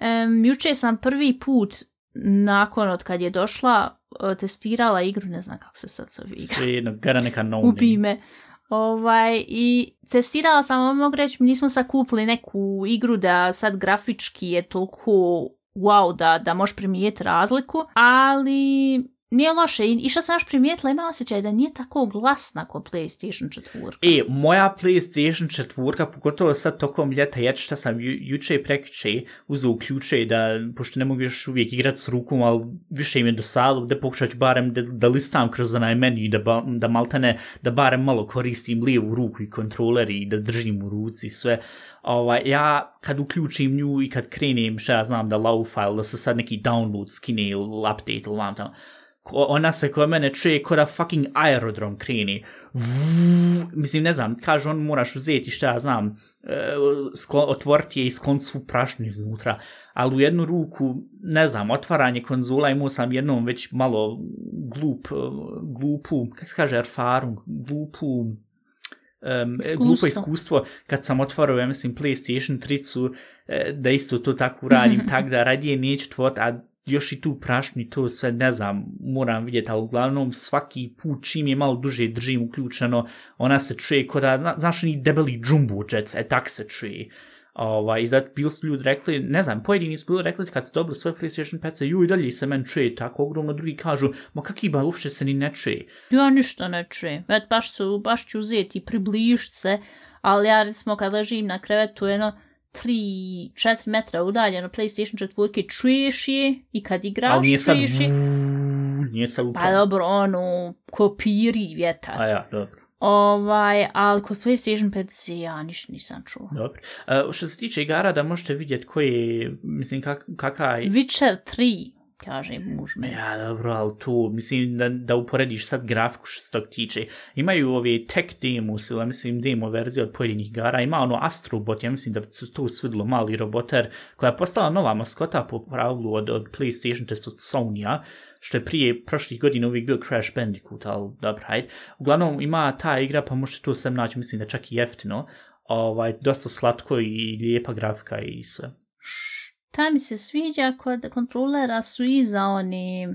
A: Um, juče sam prvi put nakon od kad je došla testirala igru, ne znam kako se sad zove igra.
B: Svejedno, gara neka no [laughs]
A: Ubi me. Ovaj, I testirala sam, mogu reći, mi nismo sad kupili neku igru da sad grafički je toliko wow da, da možeš primijeti razliku, ali nije loše. I, i što sam još primijetila, ima osjećaj da nije tako glasna kao PlayStation 4.
B: E, moja PlayStation 4, pogotovo sad tokom ljeta, jer što sam ju, juče i prekiče uzeo ključe da, pošto ne mogu još uvijek igrat s rukom, ali više im je dosadilo, da pokušat ću barem da, da listam kroz onaj menu i da, ba, da maltene, da barem malo koristim lijevu ruku i kontroler i da držim u ruci sve. Ovaj, ja kad uključim nju i kad krenem, što ja znam, da low file, da se sad neki download skine ili update ili vam tamo, ko- ona se kod mene čuje ko da fucking aerodrom kreni. Vuuu, mislim, ne znam, kaže on moraš uzeti šta ja znam, e, sklo, otvoriti je i sklon svu prašnu iznutra, ali u jednu ruku, ne znam, otvaranje konzula imao sam jednom već malo glup, glupu, kako se kaže, erfarum, glupu, um,
A: Iskustvo.
B: glupo iskustvo kad sam otvorio, ja mislim, PlayStation 3 e, da isto to tako radim, tak da radije neću tvot, a još i tu prašnju i to sve, ne znam, moram vidjeti, ali uglavnom svaki put čim je malo duže držim uključeno, ona se čuje kod da, znaš, ni debeli jumbo jets, e tak se čuje. Ovaj, I zato bili su ljudi rekli, ne znam, pojedini su bili rekli kad su dobili svoj PlayStation 5, ju i dalje se men čuje tako ogromno, drugi kažu, ma kaki ba, uopšte se ni ne čuje.
A: Ja ništa ne čuje, već baš, su, baš ću uzeti i se, ali ja recimo kad ležim na krevetu jedno 3-4 metra udaljeno PlayStation 4 čuješ je i kad igraš
B: Ali nije sad,
A: čuješ je.
B: vuuu, nije sad
A: Pa dobro, ono, kopiri vjetar.
B: A ja, dobro.
A: Ovaj, ali kod PlayStation 5 ja ništa nisam čuo.
B: Dobro. Uh, što se tiče igara, da možete vidjeti koji je, mislim, kak, kakav je...
A: Witcher 3, kaže muž me.
B: Ja, dobro, ali tu, mislim, da, da uporediš sad grafiku što se tog tiče. Imaju ove tech demos, ili mislim demo verzije od pojedinih igara. Ima ono Astrobot, ja mislim da se tu svidilo mali roboter, koja je postala nova maskota po pravilu od, od PlayStation, test od Sony-a, što je prije prošlih godina uvijek bio Crash Bandicoot, ali dobro, hajde. Uglavnom, ima ta igra, pa možete tu sam naći, mislim da čak i jeftino, ovaj, dosta slatko i lijepa grafika i sve.
A: Ta mi se sviđa kod kontrolera su iza oni,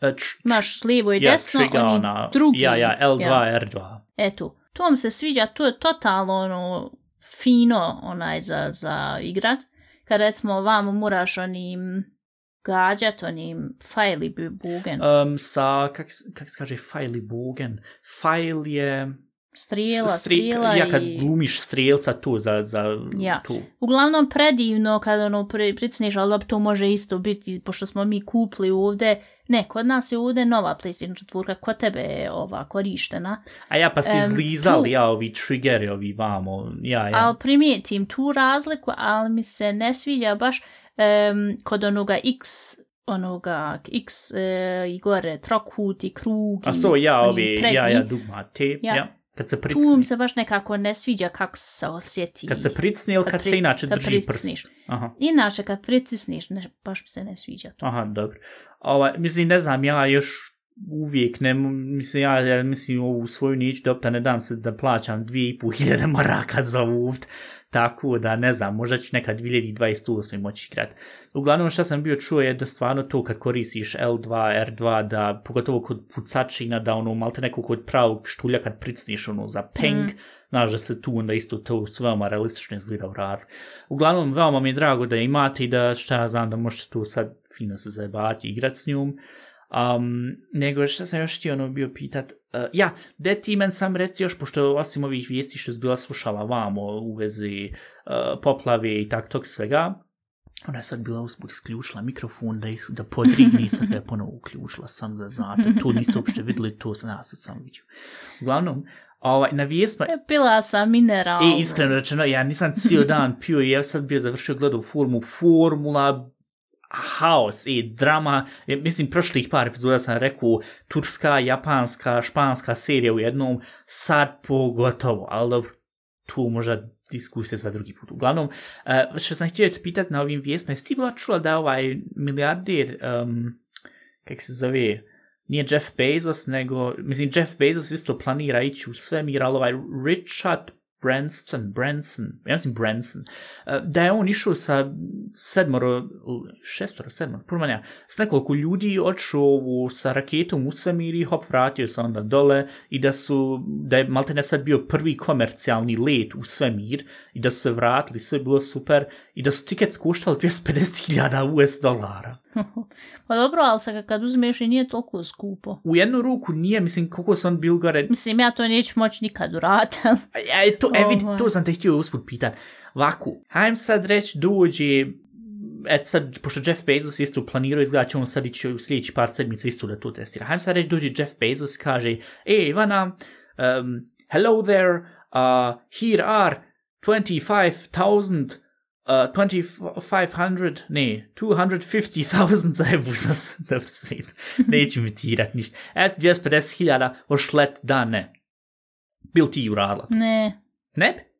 B: E,
A: imaš lijevo i
B: ja,
A: desno, oni
B: ona-
A: drugi.
B: Ja, ja, L2,
A: ja.
B: R2.
A: Eto, to mi se sviđa, to je totalno ono fino onaj za, za igrat. Kad recimo vamo moraš onim gađat onim fajli bugen,
B: Um, sa, kak, kak se kaže, fajli bogen. Fajl je...
A: strijela,
B: stri-
A: strijela
B: Ja, kad
A: i...
B: glumiš strijelca tu za, za
A: Ja.
B: tu.
A: Uglavnom predivno kad ono pri, pricneš, ali to može isto biti, pošto smo mi kupli ovde, ne, kod nas je ovde nova PlayStation 4, kod tebe je ova korištena,
B: A ja pa si
A: Em,
B: izlizali,
A: tu-
B: ja, ovi triggeri, ovi vamo, ja, ja.
A: ali primijetim tu razliku, ali mi se ne sviđa baš em, kod onoga X, onoga X e, i gore trokut i krug
B: A
A: i
B: so, ja, ovi, ja, ja, dugma, te, ja.
A: Ja.
B: Kad se
A: Tu
B: pricni,
A: mi se baš nekako ne sviđa kako se osjeti.
B: kad se pricni ili
A: kad
B: kad, se
A: pri-
B: inače
A: kad
B: drži
A: pricniš.
B: prst. Aha.
A: Inače, kad pritisniš, ne, baš mi se ne sviđa to.
B: Aha, dobro. Ova, mislim, ne znam, ja još uvijek ne, mislim, ja, ja mislim, ovu svoju nić dopta ne dam se da plaćam dvije i pol hiljade maraka za uft, tako da, ne znam, možda ću nekad 2028. moći igrat. Uglavnom, šta sam bio čuo je da stvarno to kad koristiš L2, R2, da, pogotovo kod pucačina, da ono, malte neko kod pravog pištulja kad pricniš ono za peng, mm. znaš da se tu onda isto to s veoma realistično izgleda u rad. Uglavnom, veoma mi je drago da je imate i da šta ja znam da možete tu sad fino se zajebati i igrat s njom. Um, nego šta sam još htio ono bio pitat, uh, ja, de ti men sam reci još, pošto osim ovih vijesti što je bila slušala vamo u vezi uh, poplave i tak tog svega, Ona je sad bila usput isključila mikrofon da, is, da podrigni i sad ga je ponovo uključila sam za znate. To nisu uopšte vidjeli, to sam ja sad sam vidio. Uglavnom, ovaj, na vijesma...
A: E, Pila sam mineral.
B: E, iskreno rečeno, ja nisam cijel dan pio i ja sad bio završio gledao formu, formula, haos i drama, mislim, prošlih par epizoda sam rekao turska, japanska, španska serija u jednom, sad pogotovo, ali dobro, tu možda diskusija za drugi put. Uglavnom, uh, što sam htio te pitati na ovim vijestima, jesi ti bila čula da ovaj milijarder, um, kak se zove, nije Jeff Bezos, nego, mislim, Jeff Bezos isto planira ići u svemir, ali ovaj Richard Branson, Branson, ja mislim Branson, e, da je on išao sa sedmoro, šestoro, sedmoro, prvo s nekoliko ljudi odšao sa raketom u svemir i hop, vratio se onda dole i da su, da je Maltene sad bio prvi komercijalni let u svemir i da su se vratili, sve je bilo super i da su tiket skuštali 250.000 US dolara. [laughs]
A: pa dobro, ali sad kad uzmeš i nije toliko skupo.
B: U jednu ruku nije, mislim, koliko sam bil gore...
A: Mislim, ja to neću moći nikad urati.
B: e, to, e, vidi, to sam te htio usput pitan. Vaku, hajdem sad reći, dođe, et sad, pošto Jeff Bezos isto planirao, izgleda će on sad ići u sljedeći par sedmica isto da to testira. Hajdem sad reći, dođe Jeff Bezos kaže, e, Ivana, um, hello there, uh, here are 25,000 Uh, 2500, ne, 250.000 zajebu sam se, dobro svijet, neću mi tirat ništa. Eto, 250.000 ošlet da ne. Bil ti uradila?
A: Ne.
B: Ne bi?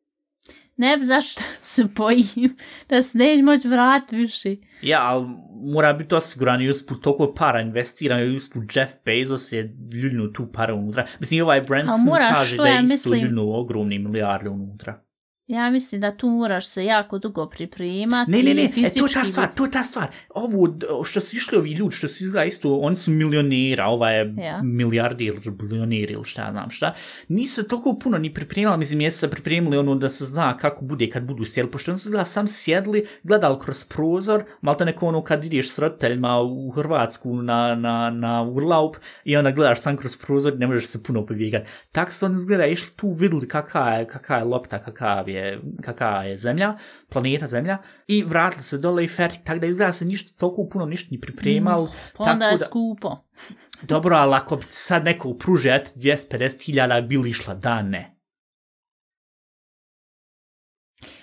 A: Ne bi, zašto [laughs] se bojim da se neće moći vratiti više.
B: Ja, ali mora biti osiguran i usput toliko para investirano i usput Jeff Bezos je ljuljnu tu para unutra. Mislim, ovaj Branson kaže da je ja isto ljuljnu ogromni milijarde unutra.
A: Ja mislim da tu moraš se jako dugo pripremati.
B: Ne, ne, ne, e, to je ta stvar, to je ta stvar. Ovo, što su išli ovi ljudi, što su izgleda isto, oni su milionera, ova je ja. milijardi ili bilioneri ili šta znam šta. Nisu toliko puno ni pripremili, mislim, jesu se pripremili ono da se zna kako bude kad budu sjeli, pošto oni su izgleda sam sjedli, gledali kroz prozor, malo te neko ono kad ideš s roditeljima u Hrvatsku na, na, na Urlaup i onda gledaš sam kroz prozor, ne možeš se puno povijegati. Tako su oni izgleda išli tu vidjeli kakva je, kakva je lopta, kakav je kakva je zemlja, planeta zemlja, i vratili se dole i ferti, tako da izgleda se ništa toliko puno ništa ni pripremal. Mm,
A: pa onda je da, skupo. [laughs]
B: dobro, ali ako bi sad neko upruži, eto, 250.000 bili išla, da ne.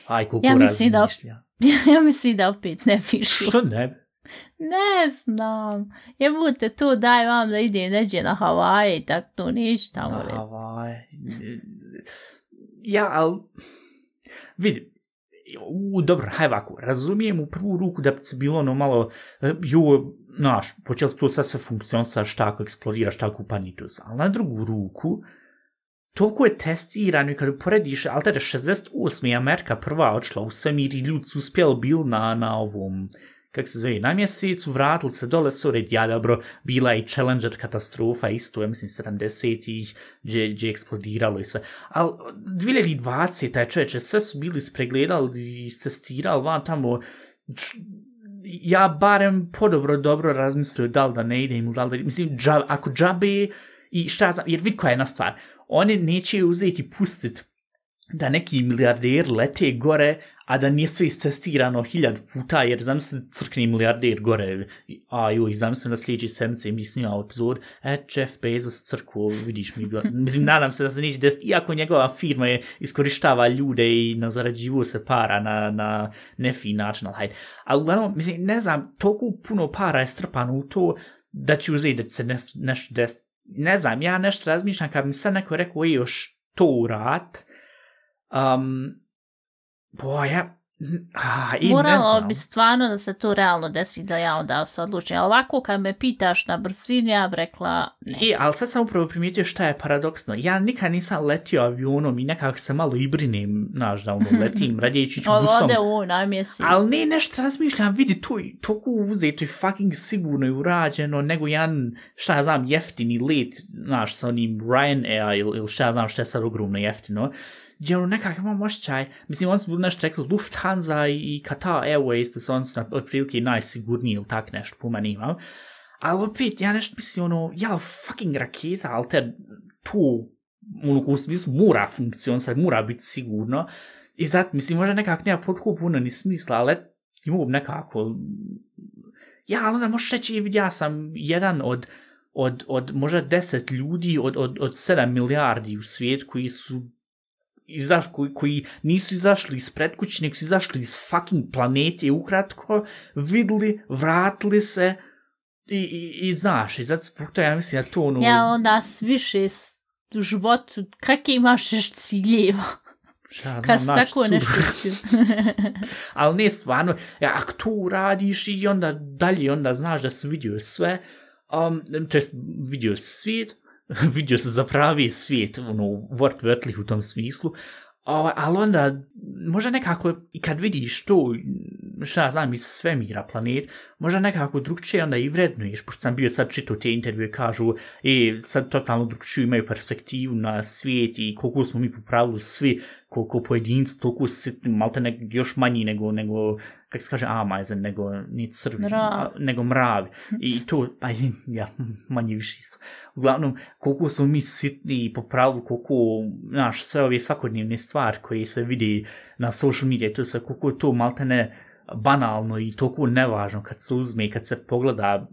B: Aj, kako
A: ja mislim da, [laughs] ja mislim da opet ne pišu.
B: Što ne
A: Ne znam. Je budete tu, daj vam da idem neđe na Havaje, tako to ništa.
B: Na Havaje. Ja, ali vidi, u, dobro, haj ovako, razumijem u prvu ruku da bi se bilo ono malo, e, ju, znaš, počeli to sad sve funkcionisa, šta ako eksplodiraš, šta ako upani to ali na drugu ruku, toliko je testirano i kad uporediš, ali tada 68. Amerika prva odšla u svemir i ljudi su uspjeli bil na, na ovom, kak se zove, na mjesecu, vratili se dole, su red, ja dobro, bila i Challenger katastrofa, isto, ja mislim, 70-ih, gdje, gdje eksplodiralo i sve. Ali 2020, taj čovječe, sve su bili spregledali i istestirali van tamo, ja barem podobro dobro razmislio da li da ne idem, da li da, mislim, džab, ako džabe, i šta znam, jer vidi koja je jedna stvar, oni neće uzeti pustit da neki milijarder lete gore, a da nije sve istestirano hiljad puta, jer zamisli crkni milijarder gore, a joj, zamislim da sljedeći semce mi snima epizod, e, Jeff Bezos crku, vidiš mi, bila. mislim, nadam se da se neće desiti, iako njegova firma je iskoristava ljude i na zarađivu se para na, na nefin način, ali hajde. Ali, uglavnom, mislim, ne znam, toliko puno para je strpano u to, da će uzeti da će se nešto neš desiti. Ne znam, ja nešto razmišljam, kad mi sad neko rekao, ej, još to urat, um, boja, a, i
A: Moralo bi stvarno da se to realno desi da ja onda se odlučim. Ali ovako kad me pitaš na brzini, ja bi rekla ne.
B: I, ali sad sam upravo primijetio šta je paradoksno. Ja nikad nisam letio avionom i nekako se malo ibrinem, znaš da ono, [laughs] letim, radijeći ću busom.
A: Ode u najmjesi.
B: Ali ne, nešto razmišljam, vidi, to je toliko uzeto i fucking sigurno i urađeno, nego jedan, šta ja znam, jeftini let, znaš, sa onim Ryanair ili, ili šta ja znam šta je sad ogromno jeftino gdje ono nekak imam ošćaj, mislim, on su nešto rekli Lufthansa i Qatar Airways, da su oni su otprilike najsigurniji ili tak nešto po meni imam. Ali opet, ja nešto mislim, ono, ja fucking raketa, ali te tu, ono, u smislu, mora funkcionisati, mora biti sigurno. I zato, mislim, možda nekak nema potko puno ni smisla, ali i mogu nekako, ja, ali onda možeš reći, vidi, ja sam jedan od, od, od možda deset ljudi od, od, od sedam milijardi u svijetu koji su izaš, koji, koji nisu izašli iz predkući, nego su izašli iz fucking planete ukratko, vidli, vratili se i, i, i znaš, i zato zbog to ja mislim da to ono...
A: Ja onda više u životu, kakve imaš još ciljeva?
B: Šta,
A: Kad si tako nešto htio. [laughs]
B: Ali ne stvarno, ja, ako to radiš i onda dalje, onda znaš da si vidio sve, um, to jest vidio svijet, [laughs] vidio se za pravi svijet, ono, vrt vrtlih u tom smislu, Ovaj, ali onda, možda nekako, i kad vidiš to, šta ja znam, iz svemira, planet, možda nekako drugčije onda i vrednuješ, pošto sam bio sad čitao te intervjue, kažu, e, sad totalno drugčiju imaju perspektivu na svijet i koliko smo mi po pravilu svi, koliko pojedinci, toliko sitni, malte nek, još manji nego, nego, kako se kaže, amajzen, nego, ni crvi,
A: Mrav.
B: a, nego mravi. I [laughs] to, pa ja, manje više su. Uglavnom, koliko smo mi sitni i po pravilu, koliko, znaš, sve ove svakodnevne stvari koje se vidi na social media, to sve, koliko je to malte ne banalno i toliko nevažno kad se uzme i kad se pogleda,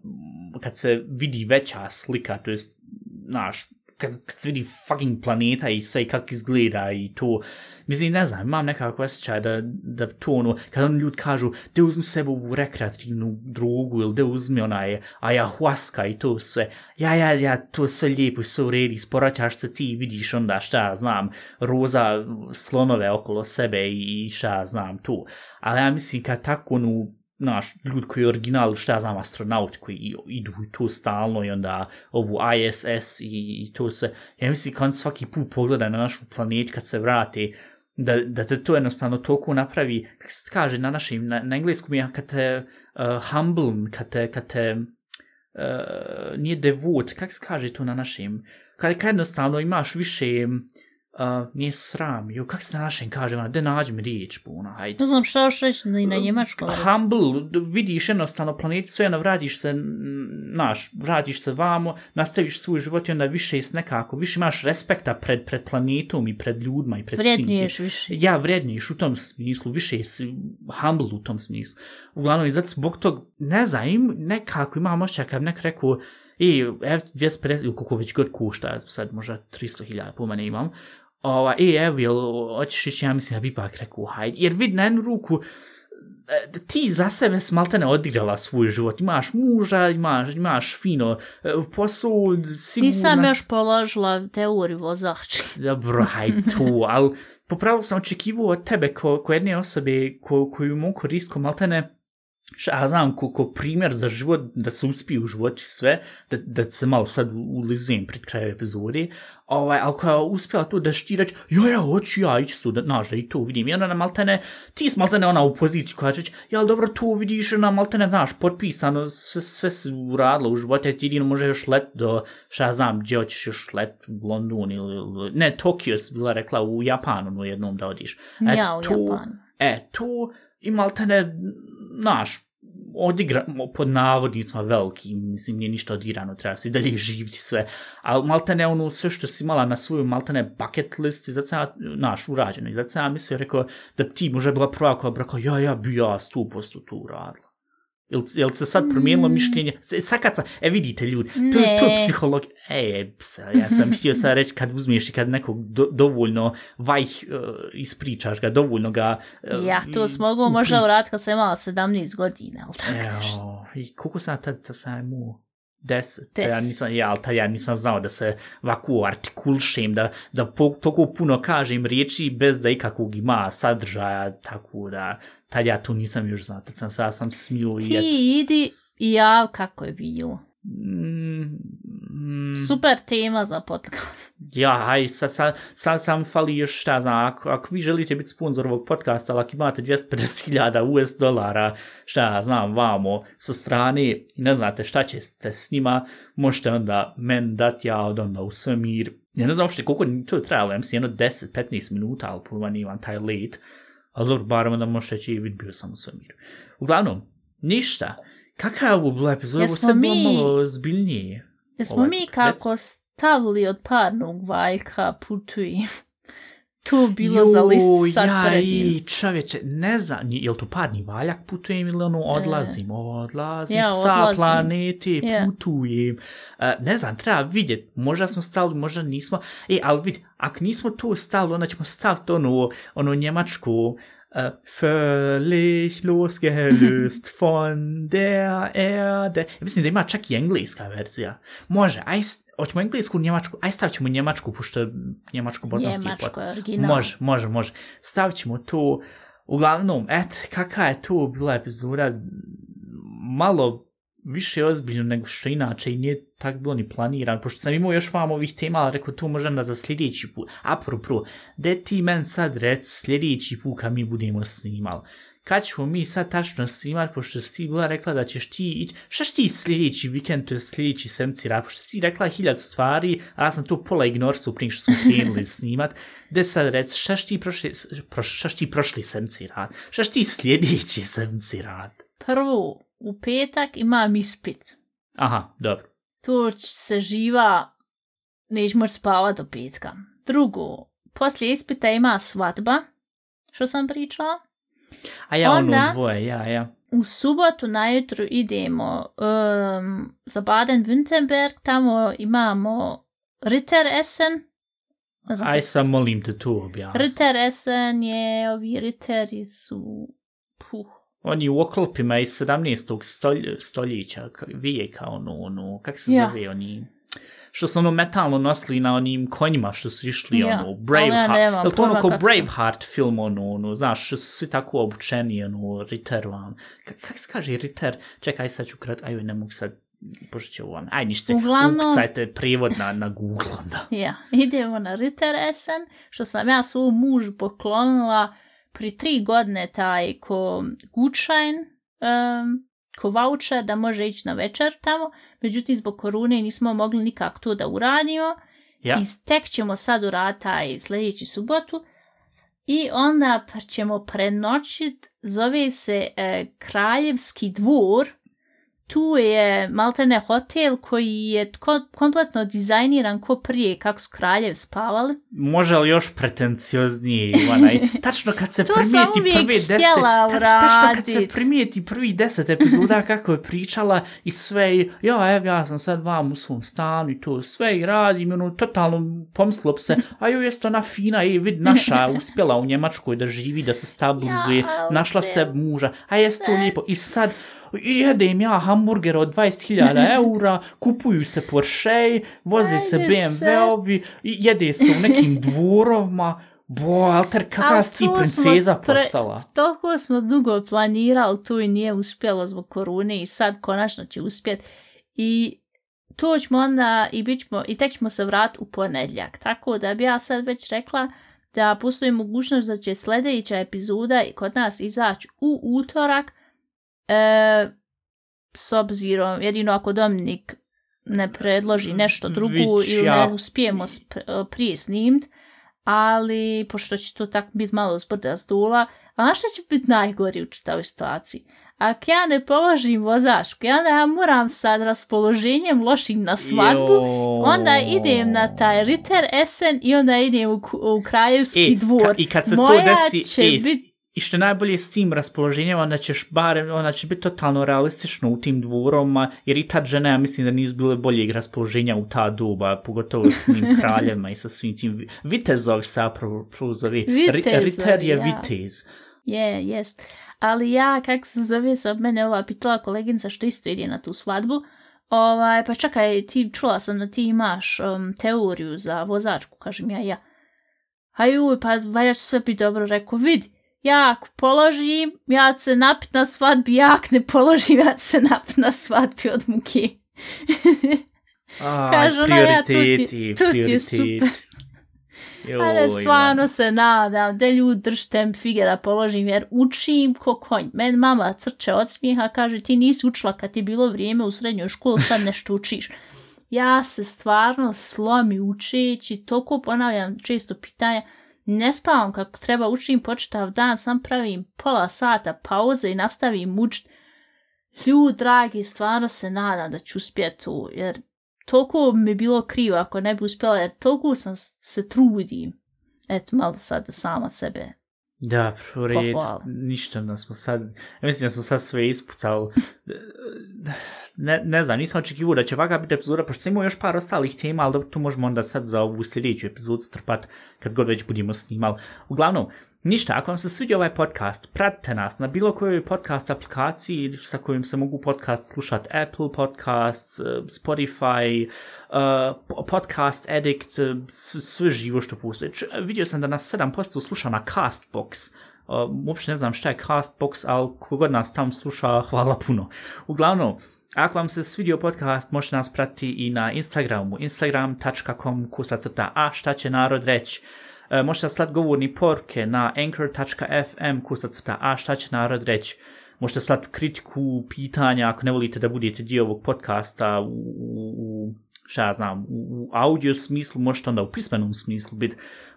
B: kad se vidi veća slika, to jest, znaš, kad, kad se vidi fucking planeta i sve kako izgleda i to, mislim, ne znam, imam nekako osjećaj da, da to ono, kad oni ljudi kažu, da uzmi sebe ovu rekreativnu drogu ili da uzmi onaj ayahuasca i to sve, ja, ja, ja, to sve lijepo i sve u redi, sporaćaš se ti vidiš onda šta znam, roza slonove okolo sebe i šta znam to, ali ja mislim kad tako ono, naš, ljudi koji je original, šta ja znam, astronaut koji idu i to stalno i onda ovu ISS i, i to se, Ja mislim kad svaki put pogleda na našu planet kad se vrate, da, da te to jednostavno toliko napravi, kako se kaže na našim, na, na engleskom je kad te uh, humble, kad te, kad te uh, nije devot, kako se kaže to na našim, kad, kad jednostavno imaš više, uh, nije sram, jo, kako se na našem kaže, ona, de nađi mi riječ, puna, hajde.
A: Ne znam šta još reći ni na njemačkom. recimo.
B: Humble, vidiš jednostavno planetu, sve jedno vratiš se, naš, vratiš se vamo, nastaviš svoj život i onda više s nekako, više imaš respekta pred, pred planetom i pred ljudima i pred svim tim.
A: Vrednuješ više.
B: Ja vredniš u tom smislu, više si humble u tom smislu. Uglavnom, i zato zbog tog, ne znam, im, nekako imam ošćaj kad nek rekao, i F250 ili koliko već god košta, sad možda 300.000 po mene imam, ova, e, evo, jel, hoćeš ići, ja mislim, ja bi ipak rekao, hajde, jer vid na jednu ruku, e, ti za sebe si maltene odigrala svoj život, imaš muža, imaš, imaš fino e, posao, sigurna
A: Nisam još položila teoriju vozačke. [laughs]
B: dobro, haj tu, ali popravo sam očekivao od tebe ko, ko jedne osobe ko, koju mogu koristiti ko maltene šta ja znam, ko, ko primjer za život, da se uspije u životu sve, da, da se malo sad ulizujem pred kraju epizode, ovaj, ali koja je uspjela to da šti reći, jo, ja, hoću ja ići da, znaš, da i to vidim. I onda na maltene, ti si maltene ona u poziciji koja će reći, jel dobro, to vidiš, na maltene, znaš, potpisano, sve, sve si uradila u životu, ti jedino može još let do, šta ja znam, gdje hoćeš još let u London ili, ne, Tokio si bila rekla, u Japanu no jednom da odiš.
A: Ja u
B: to-
A: Japanu.
B: E, tu i maltene, naš, odigra, pod navodnicima veliki, mislim, nije ništa odirano, treba se i dalje živiti sve, ali maltene ono sve što si imala na svoju maltene bucket list, i zato sam naš, urađeno, i zato sam mislio, rekao, da ti možda bila prva koja bi rekao, ja, ja bi ja 100% tu uradila. Jel, jel se sad promijenilo mišljenje? Se- Sad kad sam, e vidite ljudi, to, je- to je
A: Ne.
B: psihologija. E, psa, ja sam htio sad reći kad uzmiješ i kad nekog do, dovoljno vajh uh, ispričaš ga, dovoljno ga... uh,
A: Ja to s mogu možda uraditi kad sam imala 17 godina, ali tako nešto.
B: Evo, i koliko sam tad, tad sam imao deset, ja nisam, ja, tad ja nisam znao da se ovako artikulšem, da, da po, toliko puno kažem riječi bez da ikakvog ima sadržaja, tako da, tad ja to nisam još znao, tad sam sad sam smio i.
A: Ti idi i ja kako je bilo.
B: Mm, mm,
A: Super tema za podcast.
B: Ja, haj, sad sa, sa, sam fali još šta znam, ako, ako vi želite biti sponsor ovog podcasta, ali ako imate 250.000 US dolara, šta znam, vamo, sa strane, i ne znate šta ćete s njima, možete onda men dati ja od onda u svemir. Ja ne znam uopšte koliko to je trajalo, ja mislim jedno 10-15 minuta, ali pojma nimam taj late, ali dobro, barem onda možete reći i vid bio sam u svemiru. Uglavnom, ništa. Kakva je ovo bila epizoda? Ovo
A: Jesmo
B: sve bilo
A: mi-
B: malo zbiljnije.
A: Jesmo
B: Ovaj,
A: mi
B: rec-
A: kako stavili od parnog valjka putuj. [laughs] to bilo za list sad
B: ja,
A: predivno.
B: i čovječe, ne znam, je li to parni valjak putujem ili ono odlazim, odlazim,
A: E. Ja,
B: sa
A: odlazim.
B: planete
A: Ja.
B: putujem. Uh, ne znam, treba vidjeti, možda smo stali, možda nismo. E, ali vidi, ako nismo to stali, onda ćemo staviti ono, ono njemačku, uh, völlig losgelöst [laughs] von der Erde. Ja mislim da ima čak i engleska verzija. Može, aj, hoćemo englesku, njemačku, aj stavit ćemo njemačku, pošto je njemačko-bosanski
A: Njemačko
B: pot-
A: je original.
B: Može, može, može. Stavit ćemo to. Uglavnom, et, kakva je to bila epizoda, malo više ozbiljno nego što inače i nije tak bilo ni planiran, pošto sam imao još vam ovih tema, ali rekao to možda za sljedeći put. A prvo, prvo, de ti men sad rec sljedeći put kad mi budemo snimali. Kad ćemo mi sad tačno snimat, pošto si bila rekla da ćeš ti ići, šta ti sljedeći vikend, to je sljedeći semci rad, pošto si rekla hiljad stvari, a ja sam to pola ignorsu prije što smo krenuli [laughs] snimat, de sad rec, šta ti prošli, proš, šta ti prošli semci rad, šta ti sljedeći semci rad.
A: Prvo, u petak imam ispit.
B: Aha, dobro.
A: To se živa, neće moći spavat do petka. Drugo, poslije ispita ima svadba, što sam pričala.
B: A ja
A: Onda-
B: ono dvoje, ja, ja.
A: U subotu najutro idemo um, za Baden-Württemberg, tamo imamo Ritter Essen. Znam
B: Aj sam molim te tu objasni.
A: Ritter Essen je, ovi Ritteri su,
B: Oni u oklopima iz 17. Stolj, stoljeća, ka- vijeka, ono, ono, kak se
A: Ja.
B: zove oni... Što su ono metalno nosili na onim konjima što su išli,
A: Ja,
B: ono,
A: ja
B: Braveheart. Jel to ono ko Braveheart film, ono, ono, znaš, što su svi tako obučeni, ono, Ritter vam. Kak, kak se kaže Ritter? Čekaj, sad ću krat, ajoj, ne mogu sad, pošto će ovo vam. Aj, ništa,
A: Uglavnom-
B: ukucajte prijevod na, na Google, onda.
A: Ja, [laughs] idemo na Ritter Essen, što sam ja svoj muž poklonila pri tri godine taj ko gučajn, um, ko voucher da može ići na večer tamo, međutim zbog korune nismo mogli nikak to da uradimo
B: Ja,
A: i tek ćemo sad uraditi taj sljedeći subotu i onda ćemo prenoćit, zove se e, Kraljevski dvor, tu je maltene hotel koji je ko- kompletno dizajniran ko prije kako su kraljev spavali.
B: može li još pretencioznije, onaj, [laughs] tačno kad se primijeti prve deset, tačno kad se primijeti prvih deset epizoda [laughs] kako je pričala i sve, ja, evo, ja sam sad vam u svom stanu i to sve i radim, ono, totalno pomislilo bi se, a joj, jeste ona fina, i vid, naša [laughs] uspjela u Njemačkoj da živi, da se stabilizuje,
A: Ja,
B: našla se muža, a jeste to lijepo, i sad, i jedem ja hamburger od 20.000 [laughs] eura, kupuju se Porsche, voze se. BMW-ovi, jede se u nekim [laughs] dvorovima, bo, alter, kakva si ti princeza
A: pre-
B: postala.
A: Toliko smo dugo planirali, tu i nije uspjelo zbog korune i sad konačno će uspjet. I to ćemo onda i, bit ćemo, i tek ćemo se vratiti u ponedjeljak. Tako da bi ja sad već rekla da postoji mogućnost da će sljedeća epizoda i kod nas izaći u utorak e, s obzirom, jedino ako Dominik ne predloži nešto drugo
B: Vić
A: ili ne uspijemo sp- prije snimt, ali pošto će to tako biti malo zbrda zdula, a znaš šta će biti najgori u čitavoj situaciji? Ako ja ne položim vozačku, ja onda ja moram sad raspoloženjem lošim na svadbu,
B: Joj.
A: onda idem na taj Ritter Essen i onda idem u, u kraljevski
B: E,
A: dvor.
B: ka- I kad se
A: Moja
B: to desi, e,
A: bit-
B: i što je najbolje s tim raspoloženjem, onda ćeš barem, onda će biti totalno realistično u tim dvoroma, jer i ta žena, ja mislim da nisu bile boljeg raspoloženja u ta doba, pogotovo s njim [laughs] kraljevima i sa svim tim vi- vitezovi sa prozovi.
A: Vitezovi,
B: Riter je
A: ja.
B: vitez.
A: Je, jest. Ali ja, kak se zove se od mene ova pitala koleginica što isto ide na tu svadbu, ovaj, pa čekaj, ti čula sam da ti imaš um, teoriju za vozačku, kažem ja, ja. A juj, pa valja će sve biti dobro, rekao, vidi, ja ako položim, ja ću se napit na svadbi, ja ako ne položim, ja ću se napit na svadbi od muke. [laughs] Kažu ona, ja, tu ti- tu ti je super. [laughs] Ali stvarno se nadam da ljudi držite mi fige da položim jer učim ko konj. Men mama crče od smijeha, kaže ti nisi učila kad ti je bilo vrijeme u srednjoj školi, sad nešto učiš. Ja se stvarno slomi učeći, toliko ponavljam često pitanja, ne spavam kako treba, učim počitav dan, sam pravim pola sata pauze i nastavim učit. Ljud, dragi, stvarno se nadam da ću uspjeti tu, jer toliko mi je bilo krivo ako ne bi uspjela, jer toliko sam se trudim. eto, malo sad sama sebe
B: Da, u redu,
A: Pohvala.
B: ništa da smo sad, mislim da smo sad sve ispucali. [laughs] Ne, ne znam, nisam očekivao da će ovakva biti epizoda, pošto sam imao još par ostalih tema, ali da tu možemo onda sad za ovu sljedeću epizodu strpat kad god već budemo snimali. Uglavnom, ništa, ako vam se sviđa ovaj podcast, pratite nas na bilo kojoj podcast aplikaciji sa kojim se mogu podcast slušati Apple Podcasts, eh, Spotify, uh, Podcast Addict, eh, sve živo što postoje. Vidio sam da nas 7% sluša na Castbox, Uh, uopšte ne znam šta je Castbox, ali kogod nas tam sluša, hvala puno. Uglavnom, ako vam se svidio podcast, možete nas pratiti i na Instagramu, instagram.com kusacrta a šta će narod reći. E, možete slat govorni porke na anchor.fm kusacrta a šta će narod reći. Možete slat kritiku, pitanja, ako ne volite da budete dio ovog podcasta u, u, šta ja znam, u, u audio smislu, možete onda u pismenom smislu biti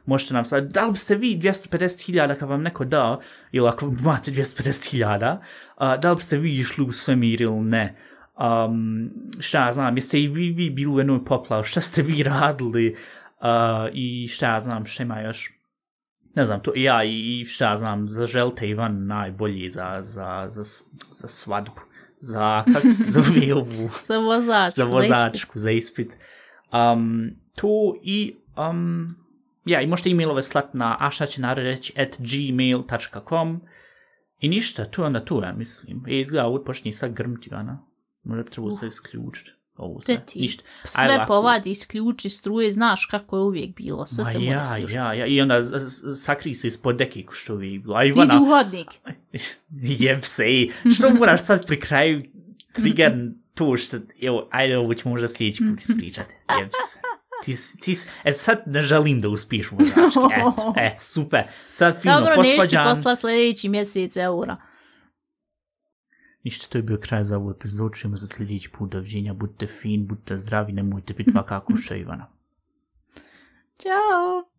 B: možete nam sad, da li biste vi 250.000 kad vam neko da, ili ako imate 250.000, uh, da li biste vi išli u svemir ili ne? Um, šta ja znam, jeste i vi, vi bili u jednoj poplav, šta ste vi radili uh, i šta ja znam, šta ima još? Ne znam, to ja i, i šta ja znam, zaželite Ivan najbolji za, za, za, za svadbu, za, kako se [laughs] zove ovu?
A: za vozač.
B: za vozačku, za ispit. Um, to i, um, ja, i možete e-mailove slat na a šta će narod reći at gmail.com i ništa, tu je onda tu, ja mislim. E, izgleda, ovo počinje sad grmti, Ivana. Možda bi trebalo se isključiti. Ovo sve,
A: ti.
B: ništa.
A: Sve
B: Ajde
A: povadi, isključi struje, znaš kako je uvijek bilo, sve
B: Ma
A: se mora
B: ja,
A: slušati.
B: ja, ja, i onda sakri se ispod deke ko što vi bilo. A
A: Idi
B: Ivana,
A: u hodnik. [laughs]
B: jeb se, ej, što moraš sad pri kraju trigger to što, evo, ajde, ovo ćemo možda sljedeći put ispričati, jeb se. Ti, s- ti, s- e sad ne želim da uspiješ u vozački, eto, e, super, sad fino,
A: Dobro, neću ti
B: posvađan.
A: posla sljedeći mjesec eura.
B: Ništa, to je bio kraj za ovu epizodu, čujemo za sljedeći put, doviđenja, budite fin, budite zdravi, nemojte biti [laughs] vakako što Ivana.
A: Ćao!